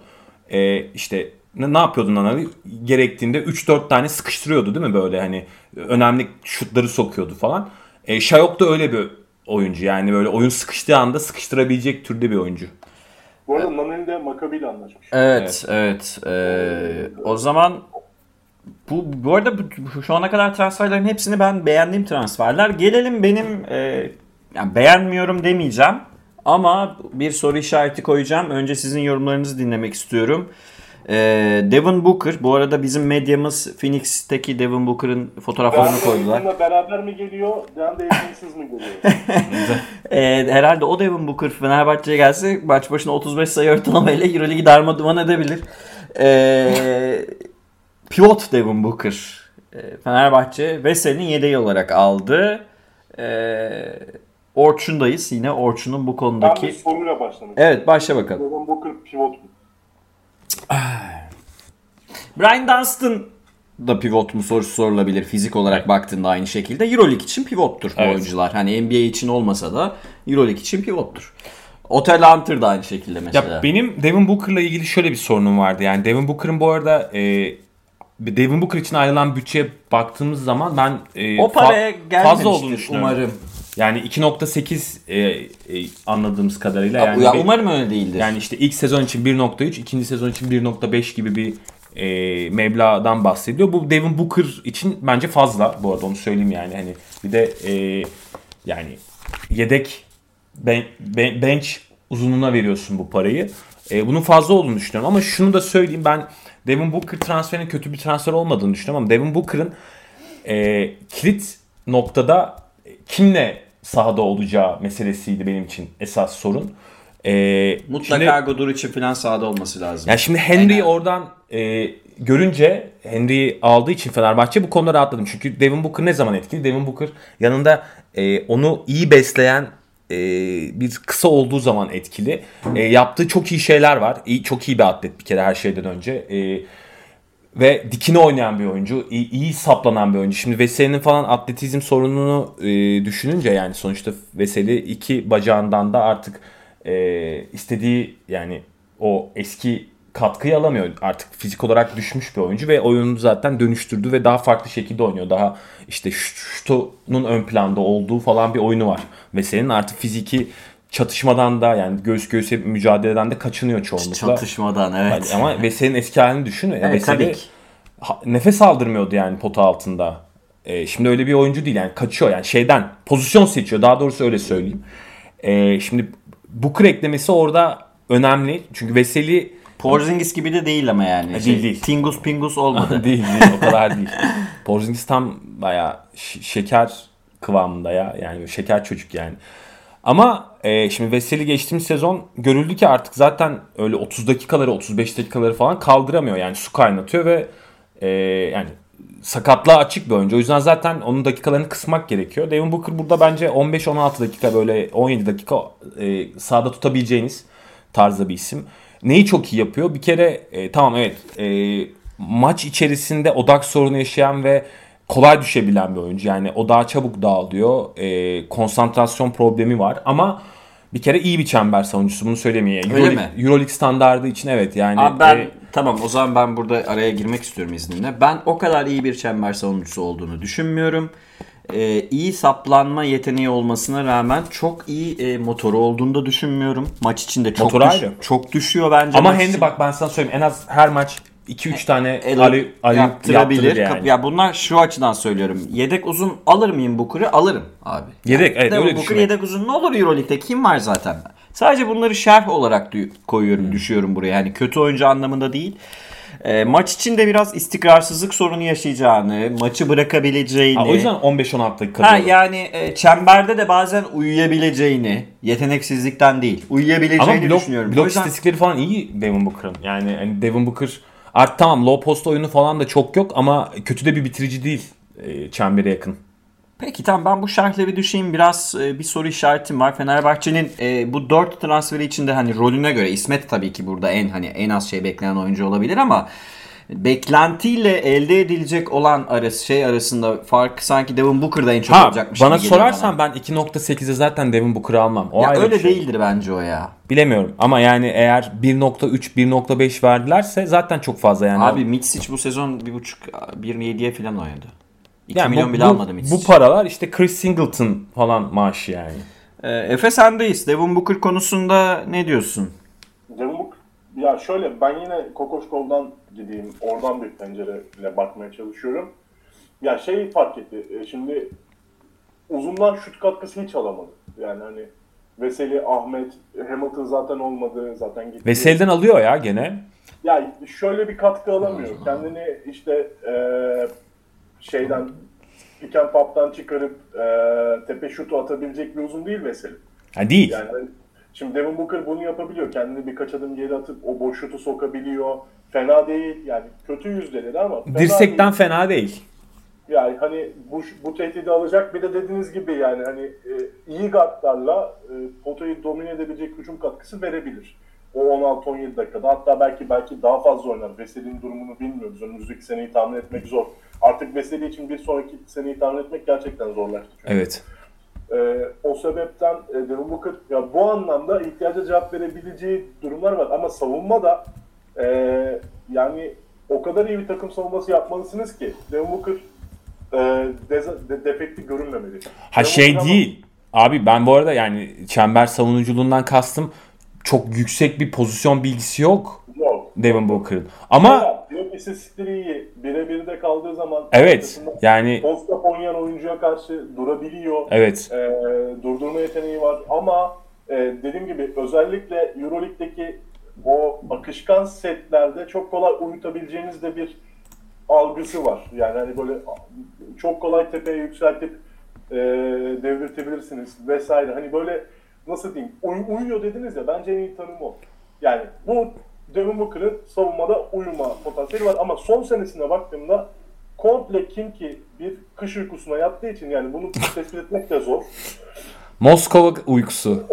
E, işte ne, ne yapıyordu Nanali? Gerektiğinde 3-4 tane sıkıştırıyordu değil mi böyle hani önemli şutları sokuyordu falan. E, Şayok da öyle bir oyuncu yani böyle oyun sıkıştığı anda sıkıştırabilecek türde bir oyuncu. Bu arada Naneli de Maccabi ile anlaşmış. Evet, evet. Ee, o zaman bu, bu arada bu, şu ana kadar transferlerin hepsini ben beğendiğim transferler. Gelelim benim e, yani beğenmiyorum demeyeceğim ama bir soru işareti koyacağım. Önce sizin yorumlarınızı dinlemek istiyorum. E, Devin Booker bu arada bizim medyamız Phoenix'teki Devin Booker'ın fotoğraflarını koydular. Bununla beraber mi geliyor? Deandre Ayton'sız mı geliyor? [LAUGHS] E, herhalde o Devin Booker Fenerbahçe'ye gelse maç başına 35 sayı ortalamayla Euroligi darma duman edebilir. E, pivot Devin Booker e, Fenerbahçe Veseli'nin yedeği olarak aldı. E, Orçun'dayız. Yine Orçun'un bu Ben bir konudaki... soruyla başlamak Evet başla bakalım. Devin Booker pivot mu? [SIGHS] Brian Dunstan da pivot mu sorusu sorulabilir fizik olarak baktığında aynı şekilde. Euroleague için pivottur bu Evet. oyuncular. Hani NBA için olmasa da Euroleague için pivottur. Otel Hunter da aynı şekilde mesela. Ya benim Devin Booker'la ilgili şöyle bir sorunum vardı. Yani Devin Booker'ın bu arada e, Devin Booker için ayrılan bütçeye baktığımız zaman ben e, o paraya fa- fazla olduğunu düşünüyorum. umarım. Yani 2.8 e, e, anladığımız kadarıyla Ya, yani ya umarım öyle değildir. yani işte ilk sezon için 1.3, ikinci sezon için 1.5 gibi bir e, meblağdan bahsediyor. Bu Devin Booker için bence fazla. Bu arada onu söyleyeyim yani. Hani bir de e, yani yedek ben, ben- bench uzunluğuna veriyorsun bu parayı. E, bunun fazla olduğunu düşünüyorum ama şunu da söyleyeyim ben Devin Booker transferinin kötü bir transfer olmadığını düşünüyorum ama Devin Booker'ın e, kilit noktada kimle sahada olacağı meselesiydi benim için esas sorun. E, Mutlaka şimdi- Godur için falan sahada olması lazım. ya şimdi Henry'i oradan e, görünce Henry'i aldığı için Fenerbahçe bu konuda rahatladım. Çünkü Devin Booker ne zaman etkili? Devin Booker yanında e, onu iyi besleyen e, bir kısa olduğu zaman etkili. E, yaptığı çok iyi şeyler var. İyi, çok iyi bir atlet bir kere her şeyden önce. E, ve dikine oynayan bir oyuncu, iyi, iyi saplanan bir oyuncu. Şimdi Veseli'nin falan atletizm sorununu e, düşününce yani sonuçta Veseli iki bacağından da artık e, istediği yani o eski katkıyı alamıyor. Artık fizik olarak düşmüş bir oyuncu ve oyunu zaten dönüştürdü ve daha farklı şekilde oynuyor. Daha işte şutunun ön planda olduğu falan bir oyunu var. Veseli'nin artık fiziki çatışmadan da yani göğüs göğüse mücadeleden de kaçınıyor çoğunlukla. Çatışmadan evet. Yani ama Veseli'nin eski halini düşün. Yani Evet, tabii ki. nefes aldırmıyordu yani pota altında. Ee, şimdi öyle bir oyuncu değil yani kaçıyor yani şeyden pozisyon seçiyor daha doğrusu öyle söyleyeyim. Ee, şimdi Booker eklemesi orada önemli çünkü Veseli Porzingis gibi de değil ama yani. değil, değil. Tingus pingus olmadı. [LAUGHS] değil değil o kadar değil. Porzingis tam bayağı ş- şeker kıvamında ya yani şeker çocuk yani. Ama e, şimdi Veseli geçtiğimiz sezon görüldü ki artık zaten öyle 30 dakikaları 35 dakikaları falan kaldıramıyor. Yani su kaynatıyor ve e, yani sakatlığa açık bir oyuncu. O yüzden zaten onun dakikalarını kısmak gerekiyor. Devin Booker burada bence 15-16 dakika böyle 17 dakika e, sahada tutabileceğiniz tarzda bir isim. Neyi çok iyi yapıyor? Bir kere e, tamam evet e, maç içerisinde odak sorunu yaşayan ve kolay düşebilen bir oyuncu. Yani o daha çabuk dağılıyor. E, konsantrasyon problemi var ama bir kere iyi bir çember savunucusu bunu söylemeye. Öyle Euroleague, mi? Euroleague standardı için evet yani. Abi ben e, tamam o zaman ben burada araya girmek istiyorum izninle. Ben o kadar iyi bir çember savunucusu olduğunu düşünmüyorum. Ee, iyi saplanma yeteneği olmasına rağmen çok iyi e, motoru olduğunu da düşünmüyorum. Maç içinde çok düş- ayrı. çok düşüyor bence. ama Henry bak ben sana söyleyeyim en az her maç 2-3 tane El- Ali, Ali yaptırabilir. yani. Ya bunlar şu açıdan söylüyorum. Yedek uzun alır mıyım Booker'ı? Alırım abi. Yedek, evet, Devin öyle Booker düşünmek. yedek uzun ne olur Euroleague'de? Kim var zaten? Sadece bunları şerh olarak koyuyorum, Hmm. düşüyorum buraya. Yani kötü oyuncu anlamında değil. E, maç içinde biraz istikrarsızlık sorunu yaşayacağını, maçı bırakabileceğini. Ha, o yüzden 15-16 dakika Ha yani e, çemberde de bazen uyuyabileceğini, yeteneksizlikten değil, uyuyabileceğini Ama blok, düşünüyorum. Blok yüzden- istatistikleri falan iyi Devin Booker'ın. Yani hani Devin Booker artık tamam low post oyunu falan da çok yok ama kötü de bir bitirici değil e, çembere yakın. Peki tamam ben bu şarkıya bir düşeyim. Biraz e, bir soru işaretim var. Fenerbahçe'nin e, bu 4 transferi içinde hani rolüne göre İsmet tabii ki burada en hani en az şey beklenen oyuncu olabilir ama beklentiyle elde edilecek olan arası şey arasında fark sanki Devin Booker'da en çok Ha olacakmış bana gibi sorarsan ben 2.8'e zaten Devin Booker'ı almam. O ya öyle şey. değildir bence o ya. Bilemiyorum ama yani eğer 1.3 1.5 verdilerse zaten çok fazla yani. Abi Mitsic bu sezon 1.5 1.7'ye falan oynadı. 2 yani milyon bu, bile almadı Mitsic. bu paralar işte Chris Singleton falan maaşı yani. E, Efe sendeyiz. Devin Booker konusunda ne diyorsun? Devin Booker Ya şöyle ben yine Kokoşkov'dan gideyim. Oradan bir pencereyle bakmaya çalışıyorum. Ya şey fark etti. e, Şimdi uzundan şut katkısı hiç alamadı. Yani hani Veseli, Ahmet, Hamilton zaten olmadı. Zaten gitti. Veseli'den alıyor ya gene. Ya şöyle bir katkı alamıyor. Kendini işte e, şeyden pick and pop'tan çıkarıp e, tepe şutu atabilecek bir uzun değil Veseli. Ha değil. Yani şimdi Devin Booker bunu yapabiliyor. Kendini birkaç adım geri atıp o boş şutu sokabiliyor. Fena değil. Yani kötü yüzdeleri ama fena Dirsekten değil. fena değil. Yani hani bu, bu tehdidi alacak bir de dediğiniz gibi yani hani e, iyi guardlarla e, potayı domine edebilecek hücum katkısı verebilir. O 16-17 dakikada hatta belki belki daha fazla oynar. Veseli'nin durumunu bilmiyoruz. Önümüzdeki seneyi tahmin etmek zor. Artık Veseli için bir sonraki seneyi tahmin etmek gerçekten zorlaştı. Çünkü. Evet. Ee, o sebepten e, Devin Booker ya bu anlamda ihtiyaca cevap verebileceği durumlar var ama savunma da e, yani o kadar iyi bir takım savunması yapmalısınız ki Devin Booker e, deza- de, defekti görünmemeli. Ha Devin şey Booker ama- değil. Abi ben bu arada yani çember savunuculuğundan kastım çok yüksek bir pozisyon bilgisi Yok. Devin Booker'ın. Ama yok istatistikleri. Birebir de kaldığı zaman evet yani post up oynayan oyuncuya karşı durabiliyor. evet e, durdurma yeteneği var ama e, dediğim gibi özellikle Euroleague'deki o akışkan setlerde çok kolay uyutabileceğiniz de bir algısı var. Yani hani böyle çok kolay tepeye yükseltip e, devirtebilirsiniz vesaire. Hani böyle nasıl diyeyim uy- uyuyor dediniz ya bence en iyi tanım o. Yani bu Devin Booker'ın savunmada uyuma potansiyeli var ama son senesine baktığımda komple kim ki bir kış uykusuna yattığı için yani bunu tespit etmek de zor. Moskova uykusu.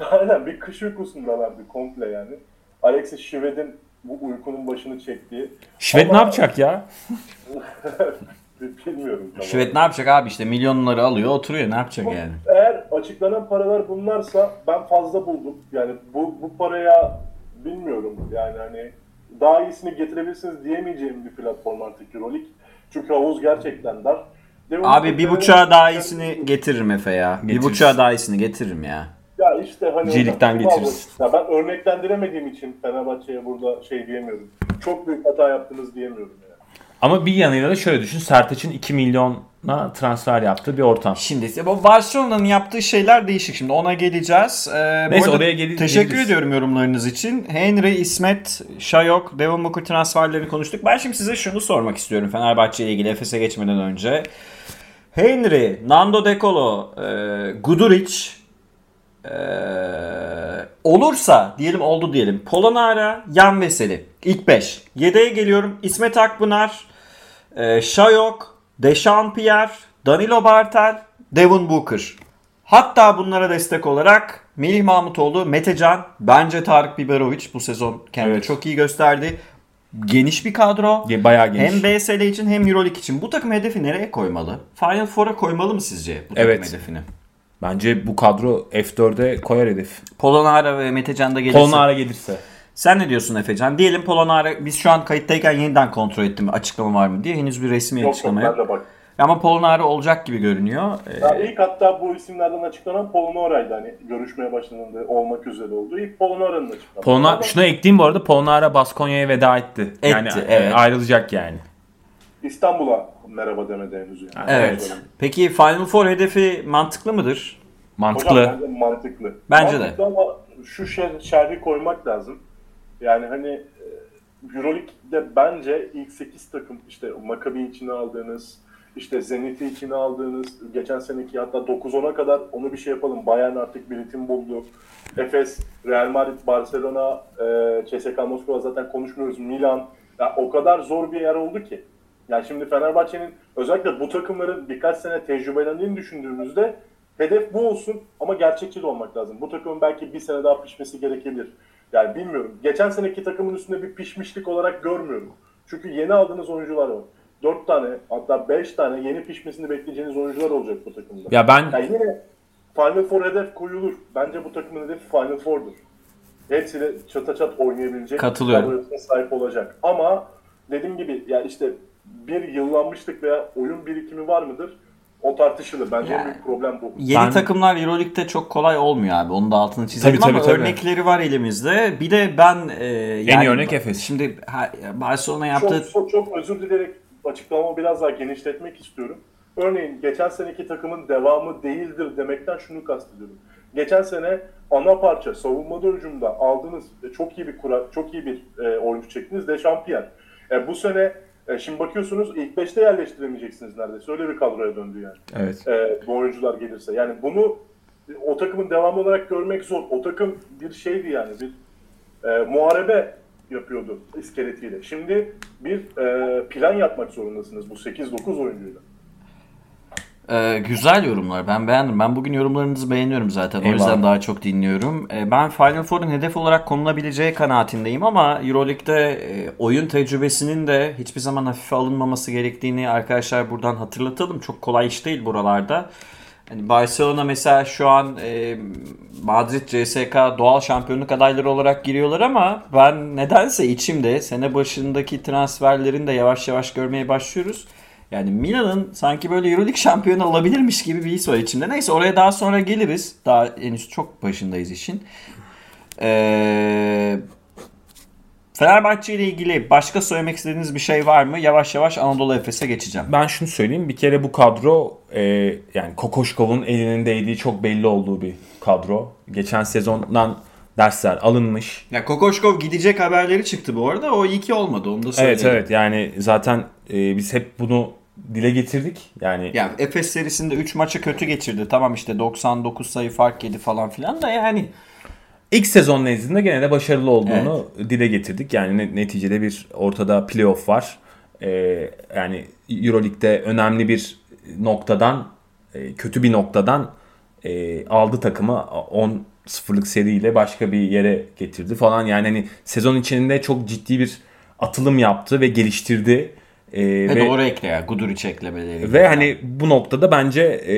[LAUGHS] Aynen bir kış uykusundalardı komple yani. Alexis Şived'in bu uykunun başını çektiği. Şved Ama- ne yapacak ya? [LAUGHS] Bilmiyorum. tamam. Şivet ne yapacak abi işte milyonları alıyor oturuyor ne yapacak yani. Eğer açıklanan paralar bunlarsa ben fazla buldum. Yani bu, bu paraya bilmiyorum yani hani daha iyisini getirebilirsiniz diyemeyeceğim bir platform artık Euroleague. Çünkü havuz gerçekten dar. Devin Abi bir buçuğa daha iyisini getiririm Efe ya. Bir Getiririz. buçuğa daha iyisini getiririm ya. Ya işte hani hocam, getiririz. Ya ben örneklendiremediğim için Fenerbahçe'ye burada şey diyemiyorum. Çok büyük hata yaptınız diyemiyorum yani. Ama bir yanıyla da şöyle düşün. Sertaç'ın 2 milyona transfer yaptığı bir ortam. Şimdi ise bu Barcelona'nın yaptığı şeyler değişik. Şimdi ona geleceğiz. Ee, Neyse, oraya gel- Teşekkür geliriz. ediyorum yorumlarınız için. Henry, İsmet, Şayok, Devon Booker transferlerini konuştuk. Ben şimdi size şunu sormak istiyorum Fenerbahçe ile ilgili Efes'e geçmeden önce. Henry, Nando De Colo, e, Guduric e, olursa diyelim oldu diyelim. Polonara, Yan Veseli. İlk 5. 7'ye geliyorum. İsmet Akpınar, e, Şayok, Dechampierre, Danilo Bartel, Devon Booker. Hatta bunlara destek olarak Melih Mahmutoğlu, Metecan, bence Tarık Biberovic bu sezon kendini Evet. çok iyi gösterdi. Geniş bir kadro. Bayağı geniş. Hem BSL için hem Euroleague için. Bu takım hedefi nereye koymalı? Final Four'a koymalı mı sizce bu takım Evet. hedefini? Bence bu kadro F4'e koyar hedef. Polonara ve Metecan da gelirse. Polonara gelirse. Sen ne diyorsun Efecan? Diyelim Polonara biz şu an kayıttayken yeniden kontrol ettim açıklama var mı diye. Henüz bir resmi Yok yok açıklama yok. de bak. Ama Polonara olacak gibi görünüyor. Ee, Ya ilk hatta bu isimlerden açıklanan Polonora'ydı hani görüşmeye başlandığında olmak üzere olduğu. İlk Polonora'nın açıklaması. Polona, şuna ekleyeyim bu arada Polonara Baskonya'ya veda etti. yani Etti, e, evet. ayrılacak yani. İstanbul'a merhaba demedi henüz yani. evet. Peki Final Four hedefi mantıklı mıdır? Mantıklı. Hocam bence mantıklı. Bence de. mantıklı Ama şu şer- şerhi koymak lazım. Yani hani e, Euroleague'de bence ilk 8 takım işte Maccabi içine aldığınız, işte Zenit'i içine aldığınız, geçen seneki hatta 9-10'a kadar onu bir şey yapalım. Bayern artık bir ritim buldu. Efes, Real Madrid, Barcelona, e, CSKA Moskova zaten konuşmuyoruz. Milan. Ya o kadar zor bir yer oldu ki. Yani şimdi Fenerbahçe'nin özellikle bu takımların birkaç sene tecrübelendiğini düşündüğümüzde hedef bu olsun ama gerçekçi de olmak lazım. Bu takımın belki bir sene daha pişmesi gerekebilir. Yani bilmiyorum. Geçen seneki takımın üstünde bir pişmişlik olarak görmüyorum. Çünkü yeni aldığınız oyuncular var. 4 tane hatta 5 tane yeni pişmesini bekleyeceğiniz oyuncular olacak bu takımda. Ya ben Yani yine Final Four hedef koyulur. Bence bu takımın hedefi Final Four'dur. Hepsiyle çata çat oynayabilecek Katılıyorum. sahip olacak. Ama dediğim gibi ya işte bir yıllanmışlık veya oyun birikimi var mıdır? O tartışılır. Bence en Yani- büyük problem bu. Yeni Ben- takımlar Euroleague'de çok kolay olmuyor abi. Onun da altını çizelim Tabii, ama tabii, tabii. örnekleri var elimizde. Bir de ben e, yani, iyi örnek Efes. Şimdi Barcelona Çok, yaptığı çok, çok özür dileyerek açıklamamı biraz daha genişletmek istiyorum. Örneğin geçen seneki takımın devamı değildir demekten şunu kastediyorum. Geçen sene ana parça savunmada hücumda aldığınız e, çok iyi bir kura, çok iyi bir e, oyuncu çektiniz de şampiyon. E, bu sene e, şimdi bakıyorsunuz ilk 5'te yerleştiremeyeceksiniz neredeyse. Öyle bir kadroya döndü yani. Evet. e, bu oyuncular gelirse. Yani bunu o takımın devamı olarak görmek zor. O takım bir şeydi yani bir e, muharebe yapıyordu iskeletiyle. Şimdi bir e, plan yapmak zorundasınız bu 8-9 oyuncuyla. Ee, güzel yorumlar. Ben beğendim. Ben bugün yorumlarınızı beğeniyorum zaten. O Eyvallah. yüzden daha çok dinliyorum. Ee, ben Final Four'un hedef olarak konulabileceği kanaatindeyim ama Euroleague'de e, oyun tecrübesinin de hiçbir zaman hafife alınmaması gerektiğini arkadaşlar buradan hatırlatalım. Çok kolay iş değil buralarda. Hani Barcelona mesela şu an e, Madrid, CSK doğal şampiyonluk adayları olarak giriyorlar ama ben nedense içimde sene başındaki transferlerin de yavaş yavaş görmeye başlıyoruz. Yani Milan'ın sanki böyle Euroleague şampiyonu olabilirmiş gibi bir his var içimde. Neyse oraya daha sonra geliriz. Daha henüz çok başındayız işin. Ee, Fenerbahçe ile ilgili başka söylemek istediğiniz bir şey var mı? Yavaş yavaş Anadolu Efes'e geçeceğim. Ben şunu söyleyeyim. Bir kere bu kadro e, yani Kokoşkov'un elinin değdiği çok belli olduğu bir kadro. Geçen sezondan dersler alınmış. Ya Kokoşkov gidecek haberleri çıktı bu arada. O iyi ki olmadı. Onu da söyleyeyim. Evet evet yani zaten e, biz hep bunu dile getirdik. Yani Yani Efes serisinde 3 maçı kötü geçirdi. Tamam işte 99 sayı fark yedi falan filan da yani ilk sezon nezdinde gene de başarılı olduğunu dile getirdik. Yani ne- neticede bir ortada playoff var. E, yani Euroleague'de önemli bir noktadan e, kötü bir noktadan e, aldı takımı 10 sıfırlık seriyle başka bir yere getirdi falan. Yani hani sezon içinde çok ciddi bir atılım yaptı ve geliştirdi. E, ve, ve doğru ekle ya. Guduric eklemeleri. ve hani bu noktada bence e,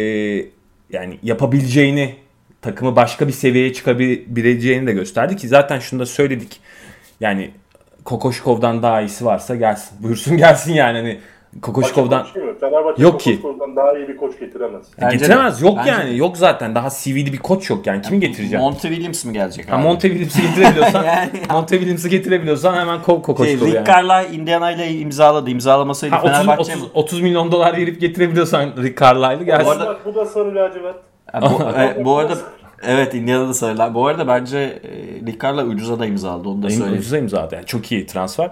yani yapabileceğini takımı başka bir seviyeye çıkabileceğini de gösterdi ki zaten şunu da söyledik. Yani Kokoşkov'dan daha iyisi varsa gelsin. Buyursun [LAUGHS] gelsin yani hani Kokoşkov'dan Mı? Fenerbahçe Yok ki. Daha iyi bir koç getiremez. Bence getiremez. de. Yok Bence yani. de. Yok zaten. Daha CV'li bir koç yok yani. Kimi getireceğim? Monty Williams mı gelecek Ha, abi? Monte Williams'ı getirebiliyorsan [LAUGHS] Yani- Monte Williams'ı getirebiliyorsan hemen kov Şey, Kokoşkov'u Rick yani. Carlisle Indiana ile imzaladı. İmzalamasaydı Ha, 30, Fenerbahçe 30, 30 milyon dolar verip getirebiliyorsan Rick Carlisle'ı gelsin. Bu arada- bu da sarı lacivert. Bu, [LAUGHS] e, bu arada evet Indiana'da sarılar. Bu arada bence e, Rick Carlisle ucuza da imzaladı. Onu da söyleyeyim. ucuza imzaladı. Yani çok iyi transfer.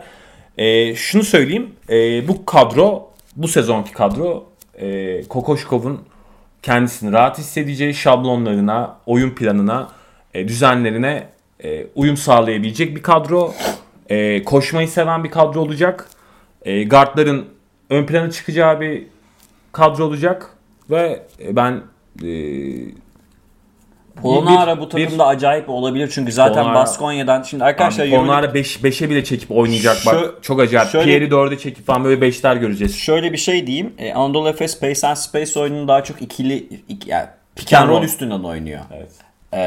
Ee, şunu söyleyeyim. Ee, bu kadro, bu sezonki kadro e, Kokoşkov'un kendisini rahat hissedeceği şablonlarına, oyun planına, e, düzenlerine e, uyum sağlayabilecek bir kadro. E, koşmayı seven bir kadro olacak. E, guardların ön plana çıkacağı bir kadro olacak. Ve ben e, Polonara bir- bu takımda acayip olabilir çünkü zaten Polonara- Baskonya'dan şimdi arkadaşlar Onlara 5 5'e bile çekip oynayacak bak. Şu- çok acayip. şöyle- Pierre'i 4'e çekip falan böyle 5'ler göreceğiz. Şöyle bir şey diyeyim. E, Anadolu Efes Pace and Space oyununu daha çok ikili iki, yani pick and roll üstünden oynuyor. Evet. E,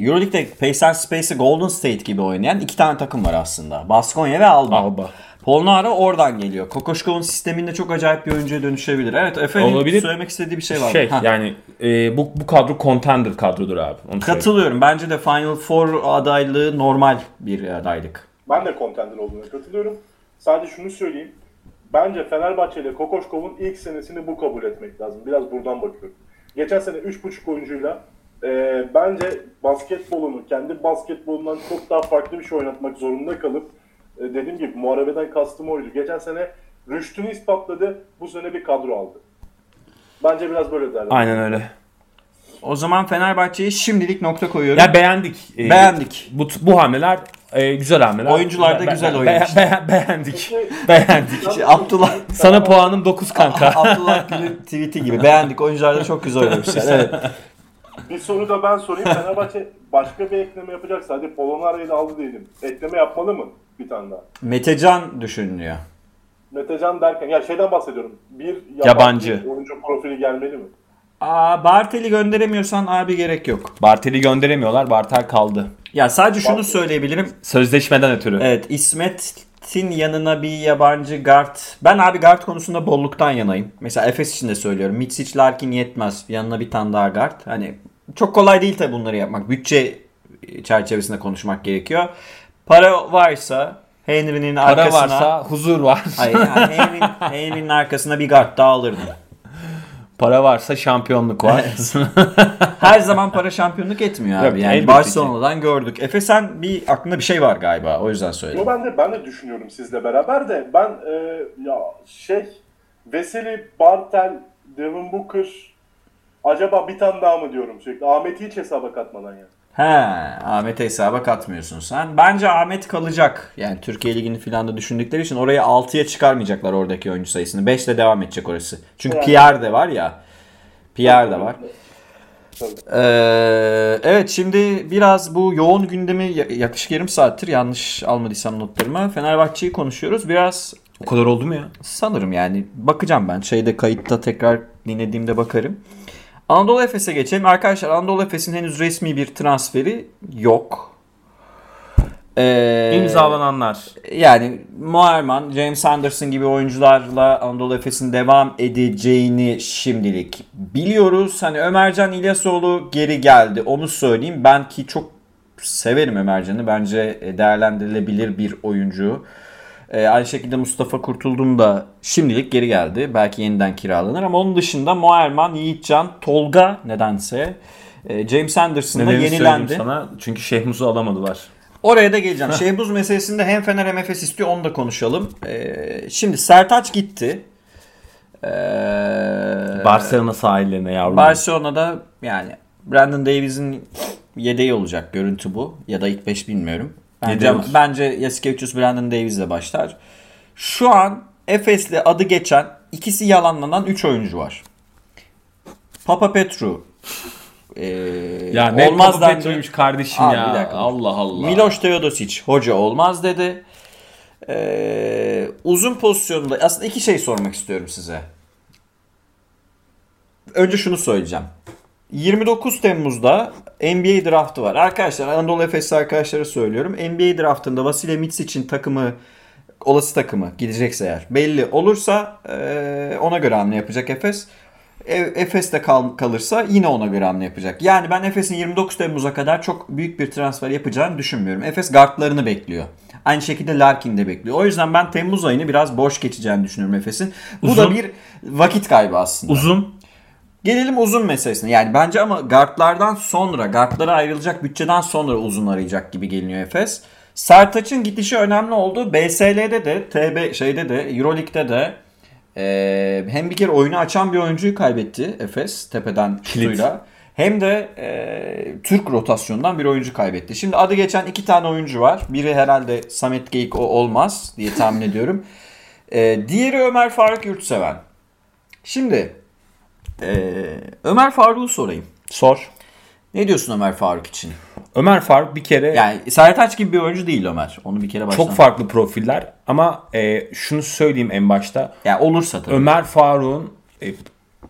Euroleague'de Pace and Space'i Golden State gibi oynayan iki tane takım var aslında. Baskonya ve Alba. Alba. Polonara oradan geliyor. Kokoşkov'un sisteminde çok acayip bir oyuncuya dönüşebilir. Evet Efe'nin Olabilir. söylemek istediği bir şey var. Şey Ha. yani e, bu bu kadro contender kadrodur abi. Onu söyleyeyim. Katılıyorum. Bence de Final Four adaylığı normal bir adaylık. Ben de contender olduğuna katılıyorum. Sadece şunu söyleyeyim. Bence Fenerbahçe ile Kokoşkov'un ilk senesini bu kabul etmek lazım. Biraz buradan bakıyorum. Geçen sene 3.5 oyuncuyla e, bence basketbolunu, kendi basketbolundan çok daha farklı bir şey oynatmak zorunda kalıp dediğim gibi muharebeden kastım oydu. Geçen sene rüştünü ispatladı. Bu sene bir kadro aldı. Bence biraz böyle derler. Aynen öyle. O zaman Fenerbahçe'ye şimdilik nokta koyuyorum. Ya beğendik. E, Beğendik. Bu bu hamleler e, güzel hamleler. Oyuncular da güzel oynamış. be- beğendik. Peki, [LAUGHS] beğendik. Şey, Abdullah Sana puanım 9 kanka. Abdullah Gül'ün tweet'i gibi. Beğendik. Oyuncular da çok güzel oynamışlar. [LAUGHS] Evet. Bir soru da ben sorayım. Fenerbahçe başka bir ekleme yapacaksa hadi Polonara'yı da aldı diyelim. Ekleme yapmalı mı bir tane daha? Metecan düşünülüyor. Metecan derken ya şeyden bahsediyorum. Bir yabancı, Yabancı. oyuncu profili gelmeli mi? Aa, Bartel'i gönderemiyorsan abi gerek yok. Bartel'i gönderemiyorlar. Bartel kaldı. Ya sadece şunu Bartel. söyleyebilirim. Sözleşmeden ötürü. Evet İsmet Mit'in yanına bir yabancı guard. Ben abi guard konusunda bolluktan yanayım. Mesela Efes için de söylüyorum. Mitsic Larkin yetmez. Yanına bir tane daha guard. Hani çok kolay değil tabii bunları yapmak. Bütçe çerçevesinde konuşmak gerekiyor. Para varsa Henry'nin Para arkasına... varsa huzur var. Hayır yani [LAUGHS] Henry'nin, Henry'nin arkasına bir guard daha alırdım. Para varsa şampiyonluk var. Her zaman para şampiyonluk etmiyor abi. Yok, yani Barcelona'dan gördük. Efe sen bir aklında bir şey var galiba. O yüzden Yo, söyledim. ben de ben de düşünüyorum sizle beraber de ben e, ya şey Veseli, Bartel, Devin Booker acaba bir tane daha mı diyorum sürekli. Ahmet'i hiç hesaba katmadan ya. He, Ahmet'e hesaba katmıyorsun sen. Bence Ahmet kalacak. Yani Türkiye Ligi'ni falan da düşündükleri için oraya 6'ya çıkarmayacaklar oradaki oyuncu sayısını. 5 ile devam edecek orası. Çünkü Yani. Pierre de var ya. Pierre de var. Ee, evet şimdi biraz bu yoğun gündemi ya- yaklaşık yarım saattir yanlış almadıysam notlarıma Fenerbahçe'yi konuşuyoruz. Biraz o kadar oldu mu ya? sanırım yani bakacağım ben şeyde kayıtta tekrar dinlediğimde bakarım. Anadolu Efes'e geçelim. Arkadaşlar Anadolu Efes'in henüz resmi bir transferi yok. Ee, İmzalananlar. yani Muharman, James Anderson gibi oyuncularla Anadolu Efes'in devam edeceğini şimdilik biliyoruz. Hani Ömercan İlyasoğlu geri geldi. Onu söyleyeyim. Ben ki çok severim Ömercan'ı. Bence değerlendirilebilir bir oyuncu. Ee, aynı şekilde Mustafa Kurtuldum da şimdilik geri geldi. Belki yeniden kiralanır ama onun dışında Muharman, Yiğitcan, Tolga nedense e, James Anderson'la yenilendi. sana. Çünkü Şehmuz'u alamadılar. Oraya da geleceğim. Şehbuz meselesinde hem Fener hem Efes istiyor onu da konuşalım. Ee, şimdi Sertaç gitti. Ee, Barcelona sahillerine yavrum. Barcelona'da yani Brandon Davies'in yedeği olacak görüntü bu. Ya da ilk 5 bilmiyorum. Bence, Yedeği olur. bence Yasikevicius Brandon Davies'le başlar. Şu an Efes'le adı geçen ikisi yalanlanan 3 oyuncu var. Papa Petru. Ee, Ya ne olmaz Papa dendi. Petro'ymuş kardeşim Abi ya. bir dakika. Allah Allah. Miloš Teodosic hoca olmaz dedi. Ee, uzun pozisyonda aslında iki şey sormak istiyorum size. Önce şunu söyleyeceğim. 29 Temmuz'da NBA draftı var. Arkadaşlar Anadolu Efes arkadaşlara söylüyorum. NBA draftında Vasile Mitsic'in takımı olası takımı gidecekse eğer belli olursa ona göre hamle yapacak Efes. E- Efes'te kal- kalırsa yine ona göre hamle yapacak. Yani ben Efes'in 29 Temmuz'a kadar çok büyük bir transfer yapacağını düşünmüyorum. Efes guardlarını bekliyor. Aynı şekilde Larkin de bekliyor. O yüzden ben Temmuz ayını biraz boş geçeceğini düşünüyorum Efes'in. Bu da bir vakit kaybı aslında. Uzun. Gelelim uzun meselesine. Yani bence ama guardlardan sonra, guardlara ayrılacak bütçeden sonra uzun arayacak gibi geliniyor Efes. Sertaç'ın gidişi önemli oldu. BSL'de de, TB şeyde de, Euroleague'de de e, hem bir kere oyunu açan bir oyuncuyu kaybetti Efes tepeden şutuyla. Hem de e, Türk rotasyonundan bir oyuncu kaybetti. Şimdi adı geçen iki tane oyuncu var. Biri herhalde Samet Geyik o olmaz diye tahmin ediyorum. E, diğeri Ömer Faruk Yurtseven. Şimdi ee, Ömer Faruk'u sorayım. Sor. Ne diyorsun Ömer Faruk için? Ömer Faruk bir kere Yani Sertaç gibi bir oyuncu değil Ömer. Onu bir kere baştan. çok farklı profiller ama e, şunu söyleyeyim en başta. Yani olursa tabii. Ömer Faruk'un e,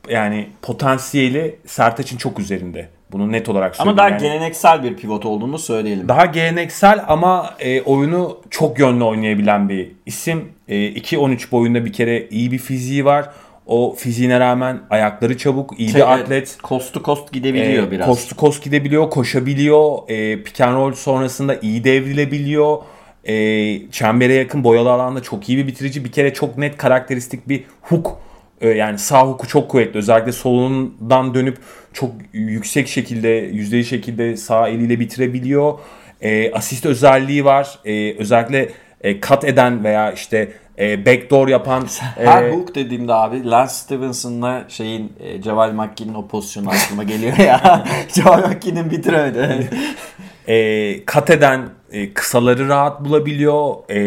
yani potansiyeli Sertaç'ın çok üzerinde. Bunu net olarak söyleyeyim. Ama daha Yani geleneksel bir pivot olduğunu söyleyelim. daha geleneksel ama e, oyunu çok yönlü oynayabilen bir isim. E, 2-13 boyunda bir kere iyi bir fiziği var. O fiziğine rağmen ayakları çabuk, iyi Şey, bir atlet. Cost to cost gidebiliyor E, biraz. Coast to coast gidebiliyor, koşabiliyor. E, pick and roll sonrasında iyi devrilebiliyor. E, çembere yakın boyalı alanda çok iyi bir bitirici. Bir kere çok net karakteristik bir hook. E, yani sağ huku çok kuvvetli. Özellikle solundan dönüp çok yüksek şekilde, yüzdeli şekilde sağ eliyle bitirebiliyor. E, asist özelliği var. E, özellikle e, cut eden veya işte e, backdoor yapan Her [LAUGHS] e, hook dediğimde abi Lance Stevenson'la şeyin e, Ceval McKee'nin o pozisyonu aklıma geliyor ya. [LAUGHS] Ceval McKee'nin bitiremedi. [LAUGHS] e, kat eden e, kısaları rahat bulabiliyor. E,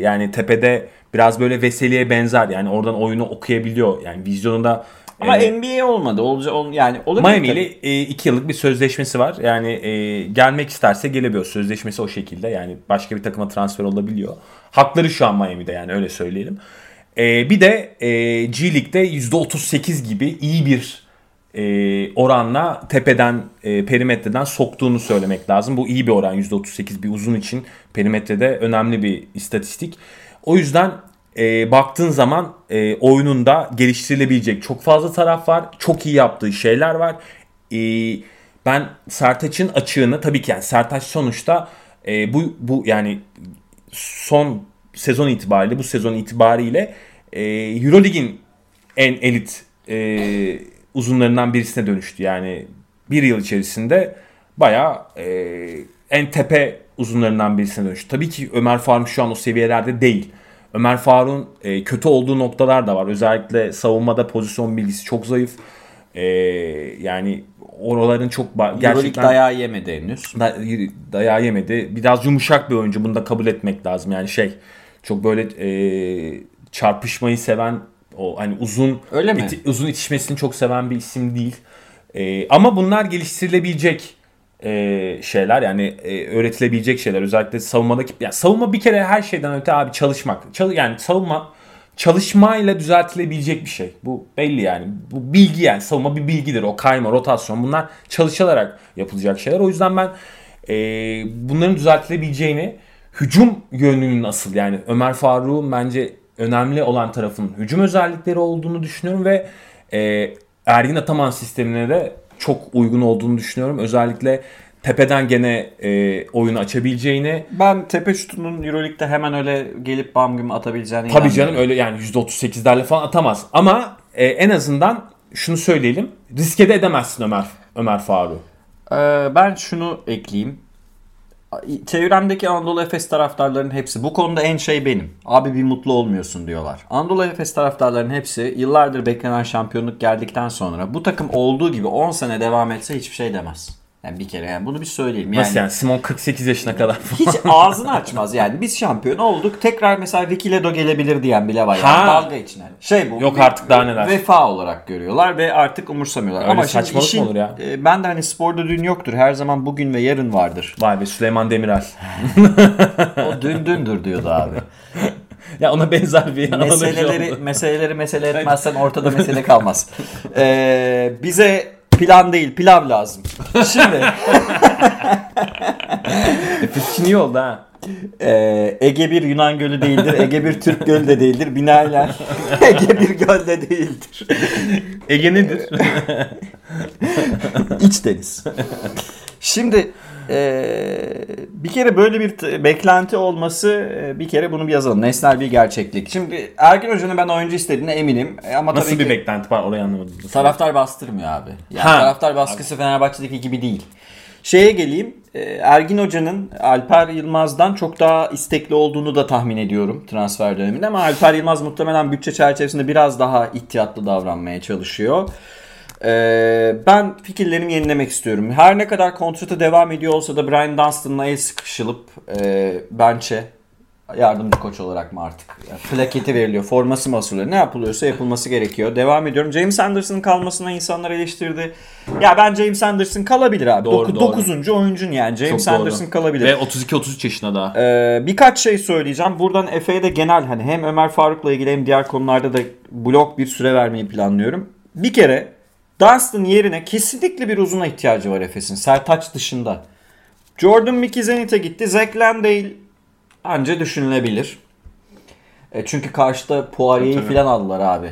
yani tepede biraz böyle Veseli'ye benzer. Yani oradan oyunu okuyabiliyor. Yani vizyonunda Ama e, NBA olmadı. Olca, ol, yani olabilir Miami ile 2 yıllık bir sözleşmesi var. Yani e, gelmek isterse gelebiliyor. Sözleşmesi o şekilde. Yani başka bir takıma transfer olabiliyor. Hakları şu an Miami'de yani öyle söyleyelim. E, bir de e, G League'de %38 gibi iyi bir e, oranla tepeden e, perimetreden soktuğunu söylemek lazım. Bu iyi bir oran %38 bir uzun için perimetrede önemli bir istatistik. O yüzden e, baktığın zaman e, oyununda geliştirilebilecek çok fazla taraf var. Çok iyi yaptığı şeyler var. E, ben Sertaç'ın açığını tabii ki yani Sertaç sonuçta e, bu bu yani son sezon itibariyle bu sezon itibariyle e, Eurolig'in en elit e, uzunlarından birisine dönüştü. Yani bir yıl içerisinde bayağı e, en tepe uzunlarından birisine dönüştü. Tabii ki Ömer Faruk şu an o seviyelerde değil. Ömer Faruk'un e, kötü olduğu noktalar da var. Özellikle savunmada pozisyon bilgisi çok zayıf. E, yani oraların çok gerçekten dayağı yemedi henüz. da, dayağı yemedi. Biraz yumuşak bir oyuncu. Bunu da kabul etmek lazım. Yani şey çok böyle e, çarpışmayı seven o hani uzun Öyle mi? iti- uzun itişmesini çok seven bir isim değil. E, ama bunlar geliştirilebilecek e, şeyler yani e, öğretilebilecek şeyler özellikle savunmadaki yani savunma bir kere her şeyden öte abi çalışmak. Çal, yani savunma çalışmayla düzeltilebilecek bir şey. Bu belli yani. Bu bilgi yani. Savunma bir bilgidir. O kayma, rotasyon bunlar çalışılarak yapılacak şeyler. O yüzden ben e, bunların düzeltilebileceğini hücum yönünün asıl yani Ömer Faruk'un bence önemli olan tarafın hücum özellikleri olduğunu düşünüyorum ve e, Ergin Ataman sistemine de çok uygun olduğunu düşünüyorum. Özellikle tepeden gene e, oyunu açabileceğini Ben tepe şutunun Euroleague'de hemen öyle gelip bam gibi atabileceğine Tabii canım öyle yani %38'lerle falan atamaz. Ama e, en azından şunu söyleyelim. Riske de edemezsin Ömer Ömer Faruk. Ee, ben şunu ekleyeyim. Çevremdeki Anadolu Efes taraftarlarının hepsi bu konuda en şey benim. Abi bir mutlu olmuyorsun diyorlar. Anadolu Efes taraftarlarının hepsi yıllardır beklenen şampiyonluk geldikten sonra bu takım olduğu gibi 10 sene devam etse hiçbir şey demez. Yani bir kere yani bunu bir söyleyeyim. Yani Nasıl yani Simon 48 yaşına kadar hiç ağzını açmaz yani. Biz şampiyon olduk. Tekrar mesela Ricky Ledo gelebilir diyen bile var. Yani dalga için. yani. Şey bu. Yok bir- artık daha neler. Vefa olarak görüyorlar ve artık umursamıyorlar. Öyle Ama saçmalık mı işin, olur ya? e, ben de hani sporda dün yoktur. Her zaman bugün ve yarın vardır. Vay be Süleyman Demirel. O dün dündür diyordu abi. ya ona benzer bir meseleleri meseleleri mesele [LAUGHS] etmezsen ortada mesele kalmaz. Ee, bize plan değil pilav lazım. Şimdi [LAUGHS] için iyi oldu ha. Ee, Ege bir Yunan gölü değildir. Ege bir Türk gölü de değildir. Binaenler [LAUGHS] Ege bir göl de değildir. Ege nedir? [LAUGHS] İç deniz. Şimdi ee, bir kere böyle bir t- beklenti olması e, bir kere bunu bir yazalım. Nesnel bir gerçeklik. Şimdi Ergin Hoca'nın ben oyuncu istediğine eminim. E, Ama Nasıl tabii bir ki beklenti var orayı anlamadım. taraftar bastırmıyor abi. Yani Ha. taraftar baskısı Fenerbahçe'deki gibi değil. Şeye geleyim. e, Ergin Hoca'nın Alper Yılmaz'dan çok daha istekli olduğunu da tahmin ediyorum transfer döneminde ama Alper Yılmaz muhtemelen bütçe çerçevesinde biraz daha ihtiyatlı davranmaya çalışıyor. Ee, ben fikirlerimi yenilemek istiyorum. Her ne kadar kontratı devam ediyor olsa da Brian Dunstan'la el sıkışılıp e, bench'e yardımcı koç olarak mı artık yani plaketi veriliyor, forması mı asılıyor, ne yapılıyorsa yapılması gerekiyor. Devam ediyorum. James Anderson'ın kalmasına insanlar eleştirdi. Ya ben James Anderson kalabilir abi. Doğru, Doku- doğru. Dokuzuncu oyuncun yani James Çok doğru. Anderson kalabilir. Ve 32-33 yaşında daha. Ee, birkaç şey söyleyeceğim. Buradan Efe'ye de genel hani hem Ömer Faruk'la ilgili hem diğer konularda da blok bir süre vermeyi planlıyorum. Bir kere Dunstan yerine kesinlikle bir uzuna ihtiyacı var Efes'in. Sertaç dışında. Jordan Mickey Zenit'e gitti. Zach Landale anca düşünülebilir. E çünkü karşıda Poirier'i falan aldılar abi.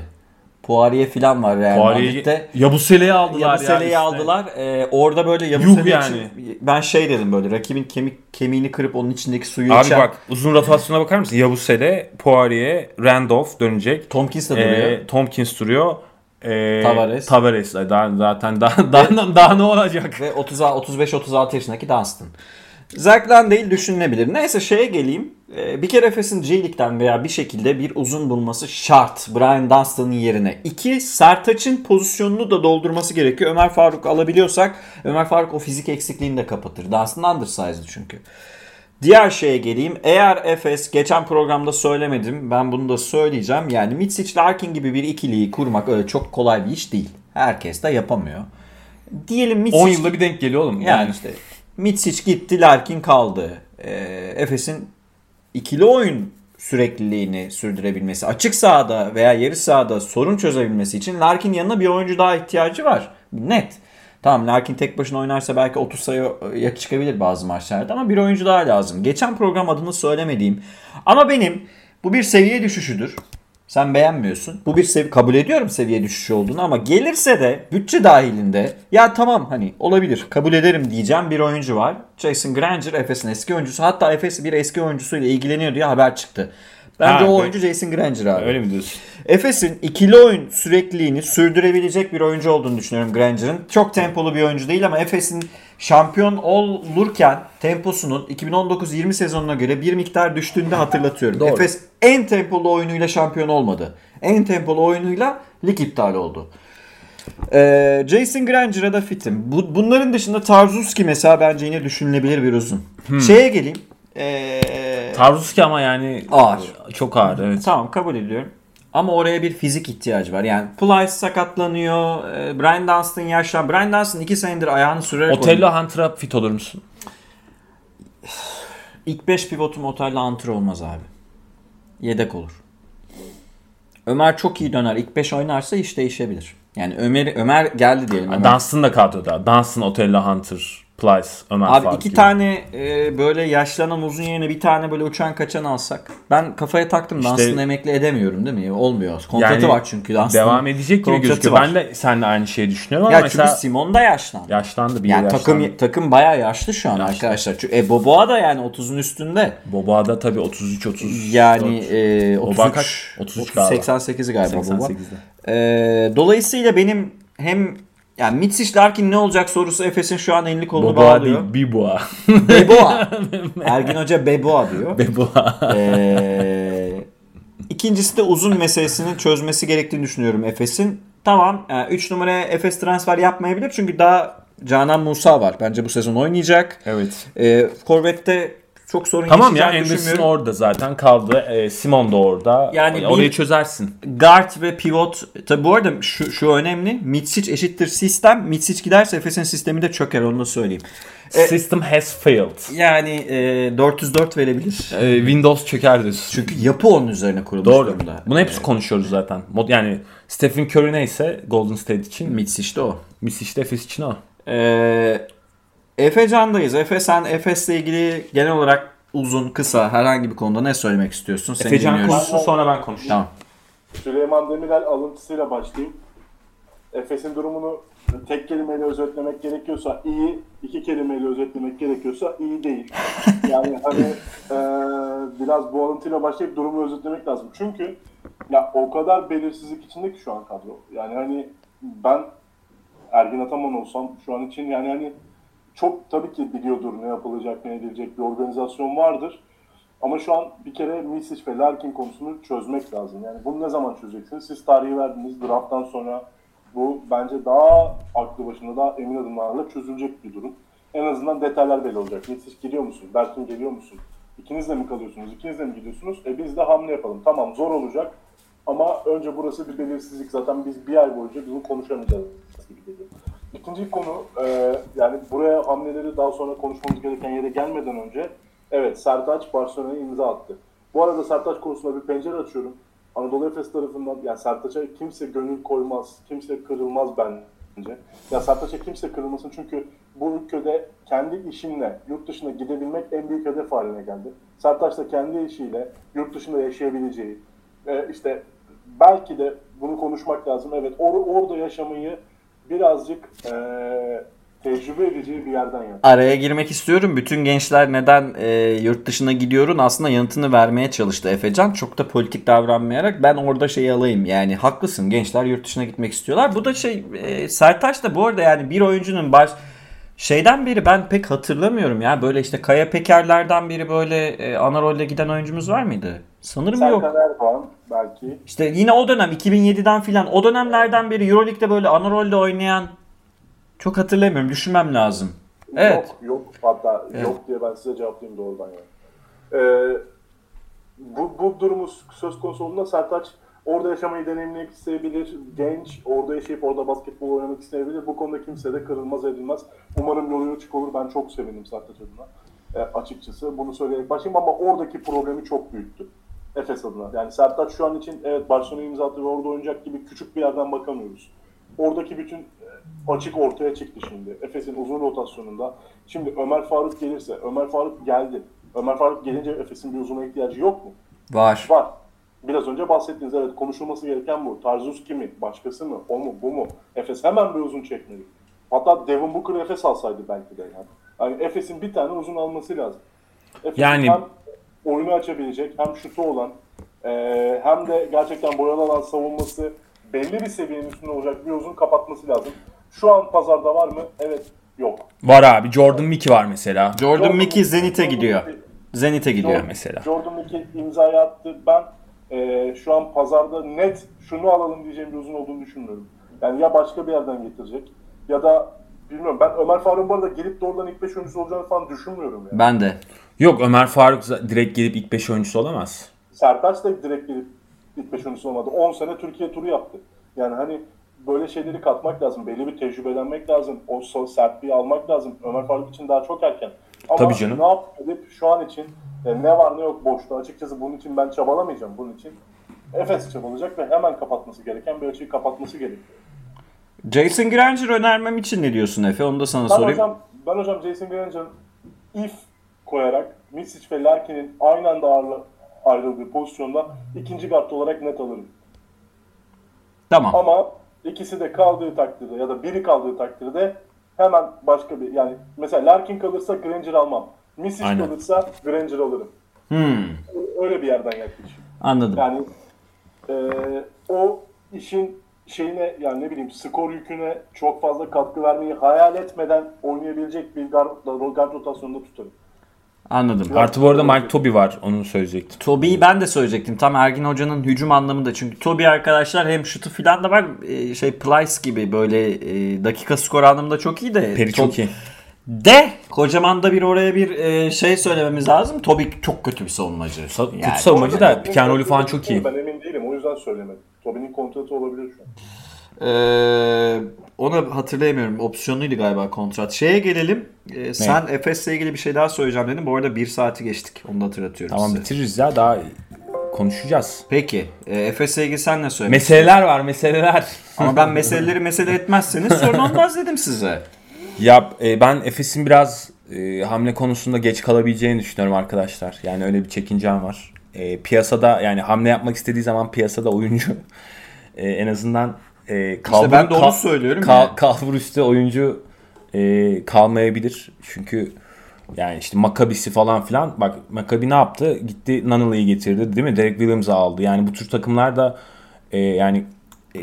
Poirier falan var Real Poirier'i Madrid'de. Yabusele'yi aldılar Yabusele'yi ya. aldılar. Ee, orada böyle Yabusele yani. için ben şey dedim böyle rakibin kemik kemiğini kırıp onun içindeki suyu Abi içen. bak uzun rotasyona bakar mısın? Yabusele, Poirier, Randolph dönecek. Tompkins de duruyor. Ee, Tompkins duruyor. Ee, Tavares. Tavares. Daha, zaten daha, daha, daha ne olacak? Ve 30 35-36 yaşındaki Dunstan. Zach Landale düşünülebilir. Neyse şeye geleyim. Ee, bir kere Efes'in G League'den veya bir şekilde bir uzun bulması şart. Brian Dunstan'ın yerine. İki, Sertaç'ın pozisyonunu da doldurması gerekiyor. Ömer Faruk alabiliyorsak Ömer Faruk o fizik eksikliğini de kapatır. Dunstan undersized çünkü. Diğer şeye geleyim. Eğer Efes geçen programda söylemedim. Ben bunu da söyleyeceğim. Yani Mitsic Larkin gibi bir ikiliyi kurmak öyle çok kolay bir iş değil. Herkes de yapamıyor. Diyelim Mitsic 10 yılda bir denk geliyor oğlum. yani işte Mitsic gitti, Larkin kaldı. Ee, Efes'in ikili oyun sürekliliğini sürdürebilmesi, açık sahada veya yarı sahada sorun çözebilmesi için Larkin yanına bir oyuncu daha ihtiyacı var. Net. Tamam Larkin tek başına oynarsa belki 30 sayı e, çıkabilir bazı maçlarda ama bir oyuncu daha lazım. Geçen program adını söylemediğim ama benim bu bir seviye düşüşüdür. Sen beğenmiyorsun. Bu bir sevi kabul ediyorum seviye düşüşü olduğunu ama gelirse de bütçe dahilinde ya tamam hani olabilir kabul ederim diyeceğim bir oyuncu var. Jason Granger Efes'in eski oyuncusu. Hatta Efes bir eski oyuncusuyla ilgileniyor diye haber çıktı. Bence Ha, o oyuncu Jason Granger abi. Öyle mi diyorsun? Efes'in ikili oyun sürekliliğini sürdürebilecek bir oyuncu olduğunu düşünüyorum Granger'ın. Çok tempolu bir oyuncu değil ama Efes'in şampiyon olurken temposunun 2019-20 sezonuna göre bir miktar düştüğünü de hatırlatıyorum. [LAUGHS] Doğru. Efes en tempolu oyunuyla şampiyon olmadı. En tempolu oyunuyla lig iptal oldu. Ee, Jason Granger'a da fitim. Bu, bunların dışında Tarzuski mesela bence yine düşünülebilir bir uzun. Şeye geleyim. Ee, Tarzuski ama yani Ağır. Çok ağır evet. Tamam kabul ediyorum. Ama oraya bir fizik ihtiyacı var. Yani Plyce sakatlanıyor. e, Brian Dunstan yaşlan. Brian Dunstan 2 senedir ayağını sürerek Otello oynuyor. Hunter'a fit olur musun? İlk 5 pivotum Otello Hunter olmaz abi. Yedek olur. Ömer çok iyi döner. İlk 5 oynarsa iş değişebilir. Yani Ömer Ömer geldi diyelim. Ömer. Dunstan da kadroda. Dunstan, Otello Hunter, Plyce, Ömer Abi Faruk iki gibi. tane e, böyle yaşlanan uzun yerine bir tane böyle uçan kaçan alsak. Ben kafaya taktım. İşte- Dunstan'ı emekli edemiyorum değil mi? Olmuyor. Kontratı Yani var çünkü. Dunstan'ın Devam edecek gibi gözüküyor. var. Ben de seninle aynı şeyi düşünüyorum ama Ya mesela çünkü Simon da yaşlandı. yaşlandı bir Yani yıl takım yaşlandı. takım bayağı yaşlı şu an Yaşlı. arkadaşlar. Çünkü e, Boboa da yani 30'un üstünde. Boboa'da tabii 33 30 Yani e, 33 Boboa kaç? 33 galiba. 88'i galiba Boboa. 88'de. E, dolayısıyla benim hem yani Mitsic Larkin ne olacak sorusu Efes'in şu an elini kolunu Boboa bağlıyor. değil, Biboa. [LAUGHS] Beboa. [LAUGHS] Ergin Hoca Beboa diyor. Beboa. Ee, ikincisi de uzun meselesinin çözmesi gerektiğini düşünüyorum Efes'in. Tamam 3 numaraya Efes transfer yapmayabilir çünkü daha Canan Musa var. Bence bu sezon oynayacak. evet. Ee, Forvet'te çok sorun Tamam ya Anderson düşünmüyorum. orada zaten kaldı. E, Simon da orada. Yani orayı bir- çözersin. Guard ve pivot. Tabi bu arada şu, şu önemli. Mitsic eşittir sistem. Mitsic giderse Efes'in sistemi de çöker onu da söyleyeyim. E- System has failed. Yani e, 404 verebilir. E, Windows çöker diyorsun. Çünkü yapı onun üzerine kurulmuş Doğru. durumda. Bunu hepsi konuşuyoruz zaten. Mod- Yani Stephen Curry neyse Golden State için, Mitsic de o. Miss işte Efes için o. Ee, Efe Can'dayız. Efe sen Efes'le ilgili genel olarak uzun, kısa herhangi bir konuda ne söylemek istiyorsun? Seni Efecan dinliyoruz. konuşsun sonra ben konuşacağım. Tamam. Süleyman Demirel alıntısıyla başlayayım. Efes'in durumunu tek kelimeyle özetlemek gerekiyorsa iyi, iki kelimeyle özetlemek gerekiyorsa iyi değil. [LAUGHS] Yani hani e, biraz bu alıntıyla başlayıp durumu özetlemek lazım. Çünkü ya o kadar belirsizlik içinde ki şu an kadro. Yani hani ben Ergin Ataman olsam şu an için yani hani çok tabii ki biliyordur ne yapılacak, ne edilecek bir organizasyon vardır. Ama şu an bir kere Misic ve Larkin konusunu çözmek lazım. Yani bunu ne zaman çözeceksiniz? Siz tarihi verdiniz. Draft'tan sonra bu bence daha aklı başında, daha emin adımlarla çözülecek bir durum. En azından detaylar belli olacak. Misic geliyor musun? Berkin geliyor musun? İkiniz de mi kalıyorsunuz? İkiniz de mi gidiyorsunuz? E biz de hamle yapalım. Tamam zor olacak. Ama önce burası bir belirsizlik. Zaten biz bir ay boyunca bunu konuşamayacağız gibi geliyor. İkinci konu e, yani buraya hamleleri daha sonra konuşmamız gereken yere gelmeden önce evet Sertaç Barcelona'ya imza attı. Bu arada Sertaç konusunda bir pencere açıyorum. Anadolu Efes tarafından yani Sertaç'a kimse gönül koymaz, kimse kırılmaz bence. Ya Sertaç'a kimse kırılmasın çünkü bu ülkede kendi işinle yurt dışına gidebilmek en büyük hedef haline geldi. Sertaç da kendi işiyle yurt dışında yaşayabileceği, e, işte belki de bunu konuşmak lazım. Evet or- orada yaşamayı birazcık e, tecrübe edeceği bir yerden yaptı. Araya girmek istiyorum. Bütün gençler neden e, yurt dışına gidiyorun aslında yanıtını vermeye çalıştı Efecan. Çok da politik davranmayarak ben orada şeyi alayım. Yani haklısın gençler yurt dışına gitmek istiyorlar. Bu da şey e, Sertaç da bu arada yani bir oyuncunun baş şeyden beri ben pek hatırlamıyorum ya. Böyle işte Kaya Pekerler'den biri böyle e, ana rolde giden oyuncumuz var mıydı? Sanırım yok. Serkan Erdoğan belki. İşte yine o dönem 2007'den filan o dönemlerden beri Euroleague'de böyle ana rolde oynayan çok hatırlamıyorum. Düşünmem lazım. Evet. Yok, yok hatta Evet. yok diye ben size cevaplayayım doğrudan yani. Ee, bu, bu durumu söz konusu olduğunda Sertaç orada yaşamayı deneyimlemek isteyebilir. Genç, orada yaşayıp orada basketbol oynamak isteyebilir. Bu konuda kimse de kırılmaz edilmez. Umarım yolu açık olur. Ben çok sevindim Sertaç adına. Ee, açıkçası bunu söyleyerek başlayayım ama oradaki problemi çok büyüttü. Efes adına. Yani Sertaç şu an için evet Barcelona'ya imza attı ve orada oynayacak gibi küçük bir yerden bakamıyoruz. oradaki bütün e, açık ortaya çıktı şimdi. Efes'in uzun rotasyonunda. Şimdi Ömer Faruk gelirse, Ömer Faruk geldi. Ömer Faruk gelince Efes'in bir uzuna ihtiyacı yok mu? Var. Var. Biraz önce bahsettiğiniz evet konuşulması gereken bu. Tarzus kimi? Başkası mı? O mu? Bu mu? Efes hemen bir uzun çekmeli. Hatta Devin Booker Efes alsaydı belki de yani. Yani Efes'in bir tane uzun alması lazım. Efes'in Yani- hem oyunu açabilecek hem şutu olan e, hem de gerçekten boyalı alan savunması belli bir seviyenin üstünde olacak bir uzun kapatması lazım. Şu an pazarda var mı? Evet. Yok. Var abi. Jordan Mickey var mesela. Jordan Mickey Zenit'e Jordan gidiyor. Zenit'e gidiyor. Jordan- mesela. Jordan Mickey imzayı attı. Ben e, şu an pazarda net şunu alalım diyeceğim bir uzun olduğunu düşünmüyorum. Yani ya başka bir yerden getirecek ya da bilmiyorum ben Ömer Faruk'un bu arada gelip de oradan ilk 5 oyuncusu olacağını falan düşünmüyorum yani. Ben de. Yok Ömer Faruk direkt gelip ilk 5 oyuncusu olamaz. Sertaç da direkt gelip ilk 5 oyuncusu olmadı. 10 sene Türkiye turu yaptı. Yani hani böyle şeyleri katmak lazım. Belli bir tecrübelenmek lazım. O so- sertliği almak lazım. Ömer Faruk için daha çok erken. Ama Tabii canım. ne yap edip şu an için e, ne var ne yok boşta. Açıkçası bunun için ben çabalamayacağım. Bunun için Efes çabalayacak ve hemen kapatması gereken bir açıyı kapatması gerekiyor. Jason Granger önermem için ne diyorsun Efe? Onu da sana Ben sorayım. hocam, ben hocam Jason Granger'ın if koyarak Misic ve Larkin'in aynı anda ayrıldığı pozisyonda ikinci guard olarak net alırım. Tamam. Ama ikisi de kaldığı takdirde ya da biri kaldığı takdirde hemen başka bir yani mesela Larkin kalırsa Granger almam. Misic Aynen. kalırsa Granger alırım. Hmm, Öyle bir yerden yaklaşıyorum. anladım. Yani e, o işin şeyine yani ne bileyim skor yüküne çok fazla katkı vermeyi hayal etmeden oynayabilecek bir guard, guard rotasyonunda tutarım. Anladım. Artı bu arada Mike Toby var. Onu söyleyecektim. Toby'yi ben de söyleyecektim. Tam Ergin Hoca'nın hücum anlamında. Çünkü Toby arkadaşlar hem şutu filan da var. e, Şey Plyce gibi böyle e, dakika skor anlamında çok iyi de. Peri çok iyi. De kocaman da bir oraya bir e, şey söylememiz lazım. Toby çok kötü bir savunmacı. Sa- Yani- kötü savunmacı da roll'ü falan çok iyi. Ben emin değilim o yüzden söylemedim. Tobin'in kontratı olabilir şu an. Ee, onu hatırlayamıyorum. Opsiyonluydu galiba kontrat. Şeye gelelim. Ee, sen Efes'le ilgili bir şey daha söyleyeceğim dedim. Bu arada bir saati geçtik. Onu da hatırlatıyorum Tamam size. bitiririz ya daha konuşacağız. Peki. E, ilgili sen ne söylemek Meseleler var meseleler. Ama ben meseleleri mesele etmezseniz sorun olmaz dedim size. [LAUGHS] Ya e, ben Efes'in biraz e, hamle konusunda geç kalabileceğini düşünüyorum arkadaşlar. Yani öyle bir çekincem var. E, piyasada yani hamle yapmak istediği zaman piyasada oyuncu [LAUGHS] e, en azından e, kalbur, ben de onu söylüyorum Kal, ya. kalbur üstü oyuncu e, kalmayabilir. Çünkü yani işte Maccabi'si falan filan. Bak Maccabi ne yaptı? Gitti Nunnally'i getirdi değil mi? Derek Williams'ı aldı. Yani bu tür takımlar da e, yani e,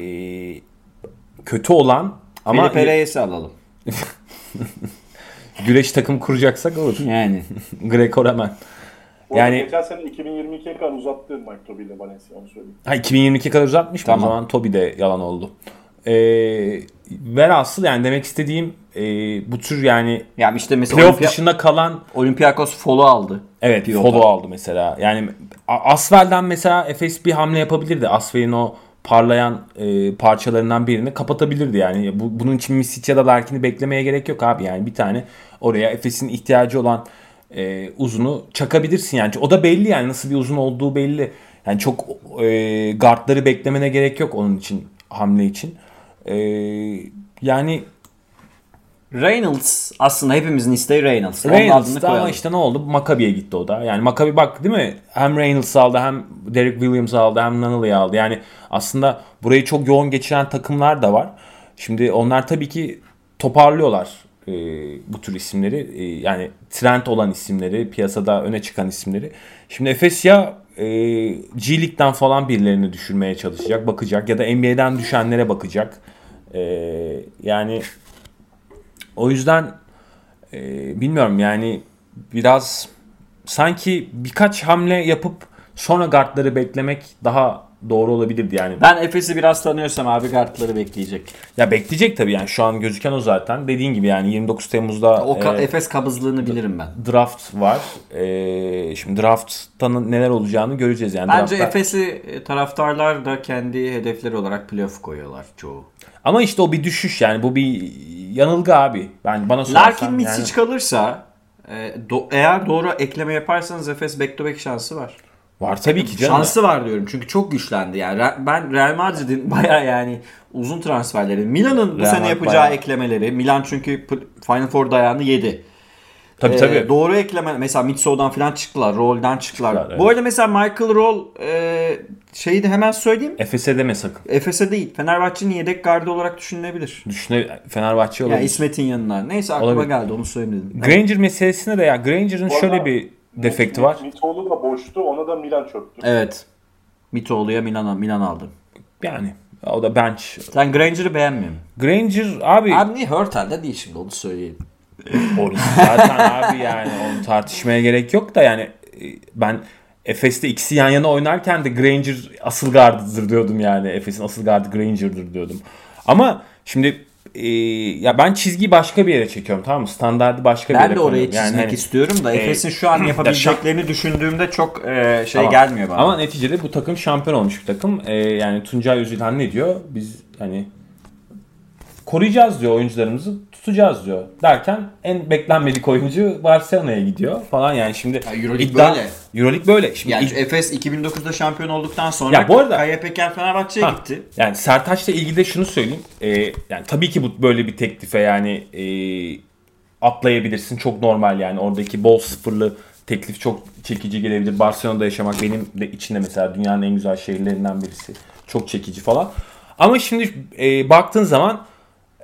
kötü olan ama Ama Pereyes'i alalım. [LAUGHS] güreş takım kuracaksak olur. Yani. Greco Roman. Bu Yani- geçen sene 2022'ye kadar uzattı Mike Toby ile Valencia onu söyleyeyim. Ha 2022 kadar uzatmış mı? Tamam. O zaman Toby de yalan oldu. Ee, velhasıl yani demek istediğim e, bu tür yani Ya işte mesela playoff Olympia- dışında kalan Olympiakos follow aldı. evet follow aldı mesela. Yani A- Asvel'den mesela Efes bir hamle yapabilirdi. Asvel'in o parlayan e, parçalarından birini kapatabilirdi yani. Bu, bunun için Misic ya da Larkin'i beklemeye gerek yok abi yani bir tane oraya Efes'in ihtiyacı olan e, uzunu çakabilirsin yani. O da belli yani nasıl bir uzun olduğu belli. Yani çok e, guardları beklemene gerek yok onun için hamle için. E, yani Reynolds aslında hepimizin isteği Reynolds. Reynolds da ama işte ne oldu? Maccabi'ye gitti o da. Yani Maccabi bak değil mi? Hem Reynolds aldı hem Derek Williams aldı hem Nunnally'i aldı. Yani aslında burayı çok yoğun geçiren takımlar da var. Şimdi onlar tabii ki toparlıyorlar e, bu tür isimleri. E, yani trend olan isimleri, piyasada öne çıkan isimleri. Şimdi Efes ya e, G League'den falan birilerini düşürmeye çalışacak, bakacak ya da NBA'den düşenlere bakacak. E, yani o yüzden e, bilmiyorum yani biraz sanki birkaç hamle yapıp sonra guardları beklemek daha doğru olabilirdi yani. Ben Efes'i biraz tanıyorsam abi guardları bekleyecek. Ya bekleyecek tabii yani şu an gözüken o zaten. Dediğin gibi yani 29 Temmuz'da O ka- e, Efes kabızlığını bilirim ben. draft var. E, şimdi draftta neler olacağını göreceğiz yani. Bence Draft'ta- Efes'i e, taraftarlar da kendi hedefleri olarak playoff koyuyorlar çoğu. Ama işte o bir düşüş yani bu bir yanılgı abi. Ben bana sorarsan Larkin yani- Misic kalırsa e, do- eğer doğru ekleme yaparsanız Efes back to back şansı var. Var tabii ki canım. Şansı var diyorum çünkü çok güçlendi yani. Ben Real Madrid'in [LAUGHS] baya yani uzun transferleri, Milan'ın bu Real sene yapacağı bayağı. eklemeleri, Milan çünkü Final Four dayağını yedi. Tabii Ee, tabii. Doğru ekleme mesela Mitso'dan falan çıktılar, Roll'dan çıktılar. Çıktılar, evet. Bu arada mesela Michael Roll e, şeyi de hemen söyleyeyim. Efes'e deme sakın. Efes'e değil, Fenerbahçe'nin yedek gardı olarak düşünülebilir. Düşüne Fenerbahçe Ya olabilir. İsmet'in yanına. Neyse aklıma Olabilir. geldi onu söyleyeyim dedim. Granger meselesine de ya Granger'ın Bu şöyle bir defekti var. Mitoğlu da boştu. Ona da Milan çöktü. Evet. Mitoğlu'ya Milan, Milan aldım. Yani o da bench. Sen Granger'ı beğenmiyor musun? Granger abi Abi niye Hurtel'de değil şimdi onu söyleyeyim. [LAUGHS] orası zaten abi yani onu tartışmaya gerek yok da yani ben Efes'te ikisi yan yana oynarken de Granger asıl gardıdır diyordum yani. Efes'in asıl gardı Granger'dır diyordum. Ama şimdi e, ya ben çizgiyi başka bir yere çekiyorum tamam mı? Standardı başka bir Ben yere de oraya çizmek Yani hani- istiyorum da e, Efes'in şu an [CLEARS THROAT] yapabileceklerini düşündüğümde çok e, şey Tamam. gelmiyor bana. Ama neticede bu takım şampiyon olmuş bir takım. Ee, yani Tuncay Özilhan ne diyor? Biz hani koruyacağız diyor oyuncularımızı tutacağız diyor. Derken en beklenmedik oyuncu Barcelona'ya gidiyor falan yani şimdi Ya Euroleague böyle. Euroleague böyle. Şimdi yani ilk- Efes 2009'da şampiyon olduktan sonra Ya bu arada- Kaya Peker Fenerbahçe'ye gitti. Yani Sertaç'la ilgili de şunu söyleyeyim. Ee, yani tabii ki bu böyle bir teklife yani e, atlayabilirsin. Çok normal yani. Oradaki bol sıfırlı teklif çok çekici gelebilir. Barcelona'da yaşamak benim de içinde mesela dünyanın en güzel şehirlerinden birisi. Çok çekici falan. Ama şimdi e, baktığın zaman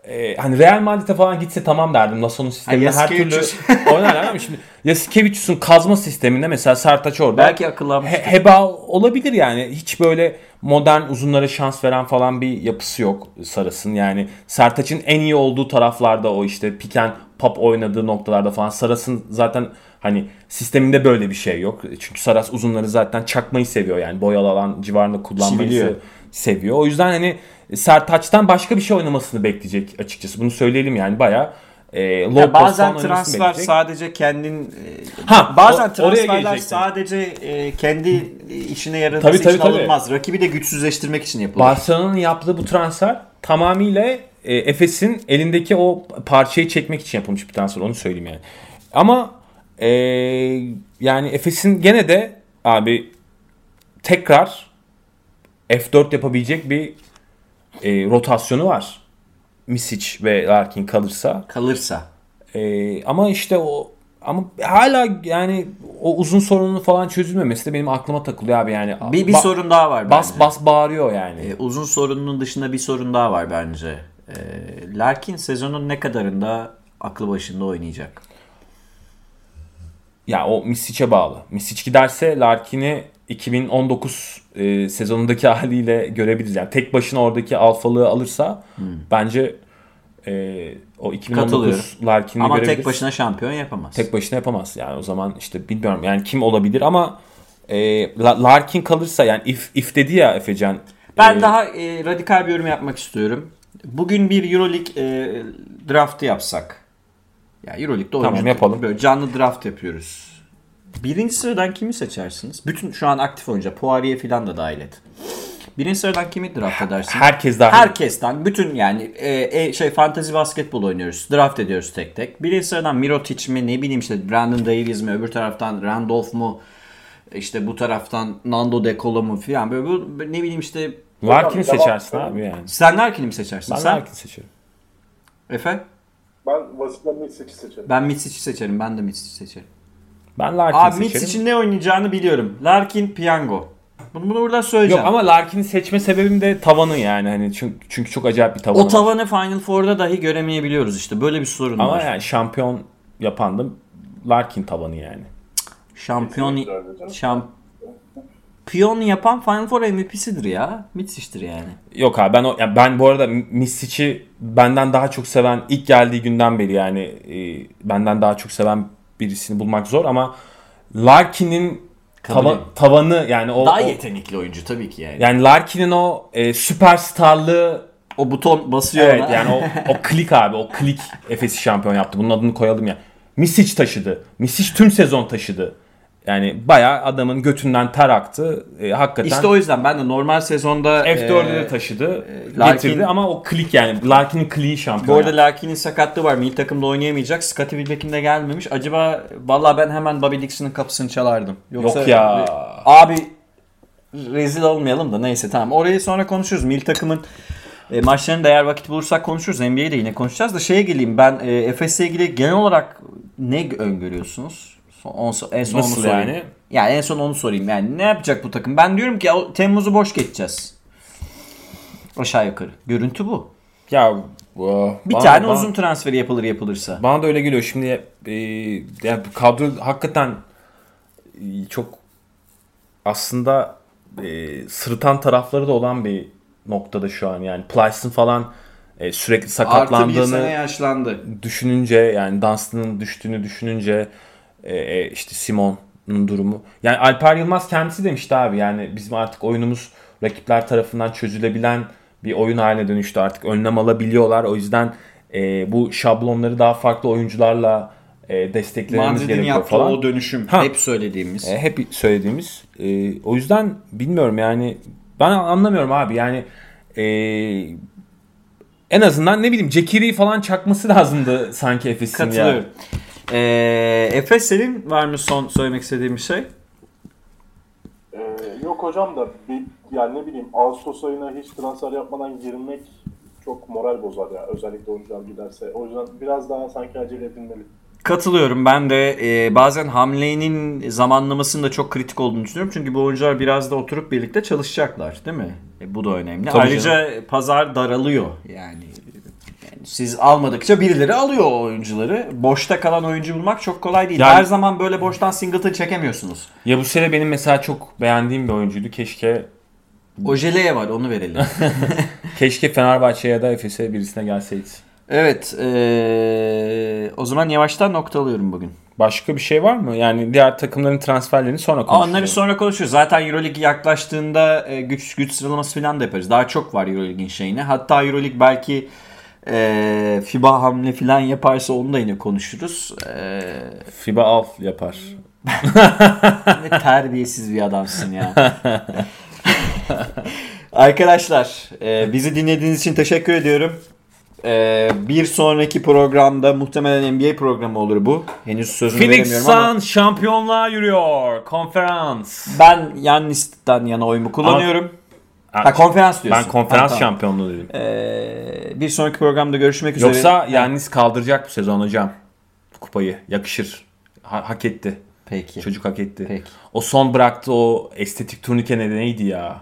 e, hani Real Madrid'e falan gitse tamam derdim. Lasso'nun sisteminde Ha, her türlü [LAUGHS] oynarlar ama şimdi Yasikevicius'un kazma sisteminde mesela Sertaç orada Belki akıllanmış. He- heba olabilir yani. Hiç böyle modern uzunlara şans veren falan bir yapısı yok Saras'ın. Yani Sertaç'ın en iyi olduğu taraflarda o işte piken pop oynadığı noktalarda falan. Saras'ın zaten hani sisteminde böyle bir şey yok. Çünkü Saras uzunları zaten çakmayı seviyor yani. Boyalı alan civarında kullanmayı seviyor. O yüzden hani Sertaç'tan başka bir şey oynamasını bekleyecek açıkçası. Bunu söyleyelim yani bayağı e, low Ya bazen transfer bekleyecek. sadece kendin e, Ha, bazen o- transferler sadece e, kendi işine yaraması Tabii, tabii, için tabii. alınmaz. Rakibi de güçsüzleştirmek için yapılır. Barcelona'nın yaptığı bu transfer tamamıyla e, Efes'in elindeki o parçayı çekmek için yapılmış bir transfer. Onu söyleyeyim yani. Ama e, yani Efes'in gene de abi tekrar F4 yapabilecek bir e, rotasyonu var. Misic ve Larkin kalırsa. Kalırsa. E, ama işte o ama hala yani o uzun sorunun falan çözülmemesi de benim aklıma takılıyor abi yani. Bir, bir sorun daha var Bas bence. bas bağırıyor yani. E, uzun sorunun dışında bir sorun daha var bence. E, Larkin sezonun ne kadarında aklı başında oynayacak? Ya o Misic'e bağlı. Misic giderse Larkin'i 2019 e, sezonundaki [LAUGHS] haliyle görebiliriz. Yani tek başına oradaki alfalığı alırsa bence e, o 2019 Katılıyorum. Larkin'i Ama görebiliriz. tek başına şampiyon yapamaz. tek başına yapamaz. Yani o zaman işte bilmiyorum yani kim olabilir ama e, La- Larkin kalırsa yani if, if dedi ya Efecan. Ben e, daha e, radikal bir yorum yapmak istiyorum. Bugün bir Euroleague e, draftı yapsak. Ya Euroleague'de oyuncu Tamam, yapalım. böyle canlı draft yapıyoruz. Birinci sıradan kimi seçersiniz? Bütün şu an aktif oyuncu. Poirier falan da dahil et. Birinci sıradan kimi draft edersin? herkes dahil. Herkesten bütün yani e, e, şey fantasy basketbol oynuyoruz. Draft ediyoruz tek tek. Birinci sıradan Mirotic mi ne bileyim işte Brandon Davies mi öbür taraftan Randolph mu işte bu taraftan Nando De Colo mu falan böyle bu, ne bileyim işte Larkin'i seçersin devam- abi yani. sen Larkin'i mi seçersin? Ben sen? Larkin seçerim. Efe? Ben Vasilya Misic'i seçerim. Ben Mitsic'i seçerim. Ben de Mitsic'i seçerim. Ben Larkin'i Abi seçerim. Mitsic'in ne oynayacağını biliyorum. Larkin Piyango. Bunu, bunu buradan söyleyeceğim. Yok ama Larkin'i seçme sebebim de tavanı yani hani çünkü, çünkü çok acayip bir tavanı o var. tavanı Final Four'da dahi göremeyebiliyoruz işte. Böyle bir sorun Ama var. yani şampiyon yapan da Larkin tavanı yani. Şampiyon şampiyon yapan Final Four MVP'sidir ya. Mitsic'tir yani. Yok abi ben o yani ben bu arada Misic'i benden daha çok seven ilk geldiği günden beri yani e, benden daha çok seven birisini bulmak zor ama Larkin'in tava- tavanı yani o, Daha o- yetenekli oyuncu tabii ki yani. yani Larkin'in o e, süperstarlığı O buton basıyor evet ona. yani o [LAUGHS] o klik abi o klik Efes'i şampiyon yaptı. Bunun adını koyalım ya. Misic taşıdı. Misic tüm sezon taşıdı. Yani bayağı adamın götünden ter aktı. E, hakikaten İşte o yüzden ben de normal sezonda F4'e e, de taşıdı. Larkin- getirdi ama o klik yani. Larkin'in kliği şampiyon. Bu arada Larkin'in sakatlığı var. Milli takımda oynayamayacak. Scottie Wilbeck'in de gelmemiş. Acaba vallahi ben hemen Bobby Dixon'ın kapısını çalardım. Yok ya. Abi rezil olmayalım da neyse tamam. Orayı sonra konuşuruz. Milli takımın e, maçlarını da eğer vakit bulursak konuşuruz. NBA'yi de yine konuşacağız da şeye geleyim. Ben e, Efes'le ilgili genel olarak ne öngörüyorsunuz? Son, on- en son Nasıl onu sorayım. yani? Yani en son onu sorayım. Yani ne yapacak bu takım? Ben diyorum ki Temmuz'u boş geçeceğiz. Aşağı yukarı. Görüntü bu. Ya bu- Bir bana- tane bana- uzun transferi yapılır yapılırsa. Bana da öyle geliyor. Şimdi e, yani kadro hakikaten e, çok aslında e, sırıtan tarafları da olan bir noktada şu an. Yani Plyce'ın falan e, sürekli Artı bir sakatlandığını sene yaşlandı. düşününce yani Dunstan'ın düştüğünü düşününce e, e, işte Simon'un durumu. Yani Alper Yılmaz kendisi demişti abi yani bizim artık oyunumuz rakipler tarafından çözülebilen bir oyun haline dönüştü. Artık önlem alabiliyorlar. O yüzden e, bu şablonları daha farklı oyuncularla e, desteklememiz Madrid'in gerekiyor yaptığı falan. o dönüşüm. Ha. Hep söylediğimiz. E, hep söylediğimiz. E, o yüzden bilmiyorum yani ben anlamıyorum abi yani e, en azından ne bileyim Cekiri'yi falan çakması [LAUGHS] lazımdı sanki Efes'in ya. Katılıyorum. Ee, Efes senin var mı son söylemek istediğin bir şey? Ee, yok hocam da bir, yani ne bileyim Ağustos ayına hiç transfer yapmadan girmek çok moral bozar ya. Özellikle oyuncular giderse. O yüzden biraz daha sanki acele edilmeli. Katılıyorum. Ben de e, bazen hamlenin zamanlamasının da çok kritik olduğunu düşünüyorum. Çünkü bu oyuncular biraz da oturup birlikte çalışacaklar değil mi? E, bu da önemli. Tabii Ayrıca pazar daralıyor yani. Siz almadıkça birileri alıyor o oyuncuları. Boşta kalan oyuncu bulmak çok kolay değil. Yani- Her zaman böyle boştan singleton çekemiyorsunuz. Ya bu sene benim mesela çok beğendiğim bir oyuncuydu. Keşke Ojeleye var onu verelim. [LAUGHS] keşke Fenerbahçe ya da Efes'e birisine gelseydi. evet. e, o zaman yavaştan noktalıyorum bugün. Başka bir şey var mı? Yani diğer takımların transferlerini sonra konuşuruz. Onları sonra konuşuruz. Zaten Euroleague yaklaştığında e, güç güç sıralaması falan da yaparız. Daha çok var Euroleague'in şeyine. Hatta Euroleague belki e, FIBA hamle falan yaparsa onu da yine konuşuruz. E, FIBA al yapar. [LAUGHS] ne terbiyesiz bir adamsın ya. [LAUGHS] Arkadaşlar e, bizi dinlediğiniz için teşekkür ediyorum. E, bir sonraki programda muhtemelen NBA programı olur bu. Henüz sözünü Phoenix veremiyorum ama Suns şampiyonluğa yürüyor. Konferans. ben Yannis'ten yana oyumu kullanıyorum. Ha konferans diyorsun. Ben konferans Ha, tamam. şampiyonluğu dedim. Ee, bir sonraki programda görüşmek üzere. Yoksa Yannis kaldıracak bu sezon hocam. Kupayı. Yakışır. Ha- hak etti. Peki. Çocuk hak etti. Peki. O son bıraktığı o estetik turnike neydi ya?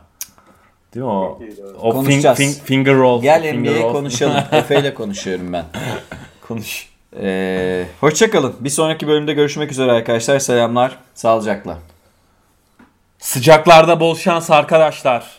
Değil mi o? O fin- Konuşacağız. fin- finger roll. Gel finger NBA roll. konuşalım. [LAUGHS] Efe ile konuşuyorum ben. Konuş. Ee, hoşçakalın. Bir sonraki bölümde görüşmek üzere arkadaşlar. Selamlar. Sağlıcakla. Sıcaklarda bol şans arkadaşlar.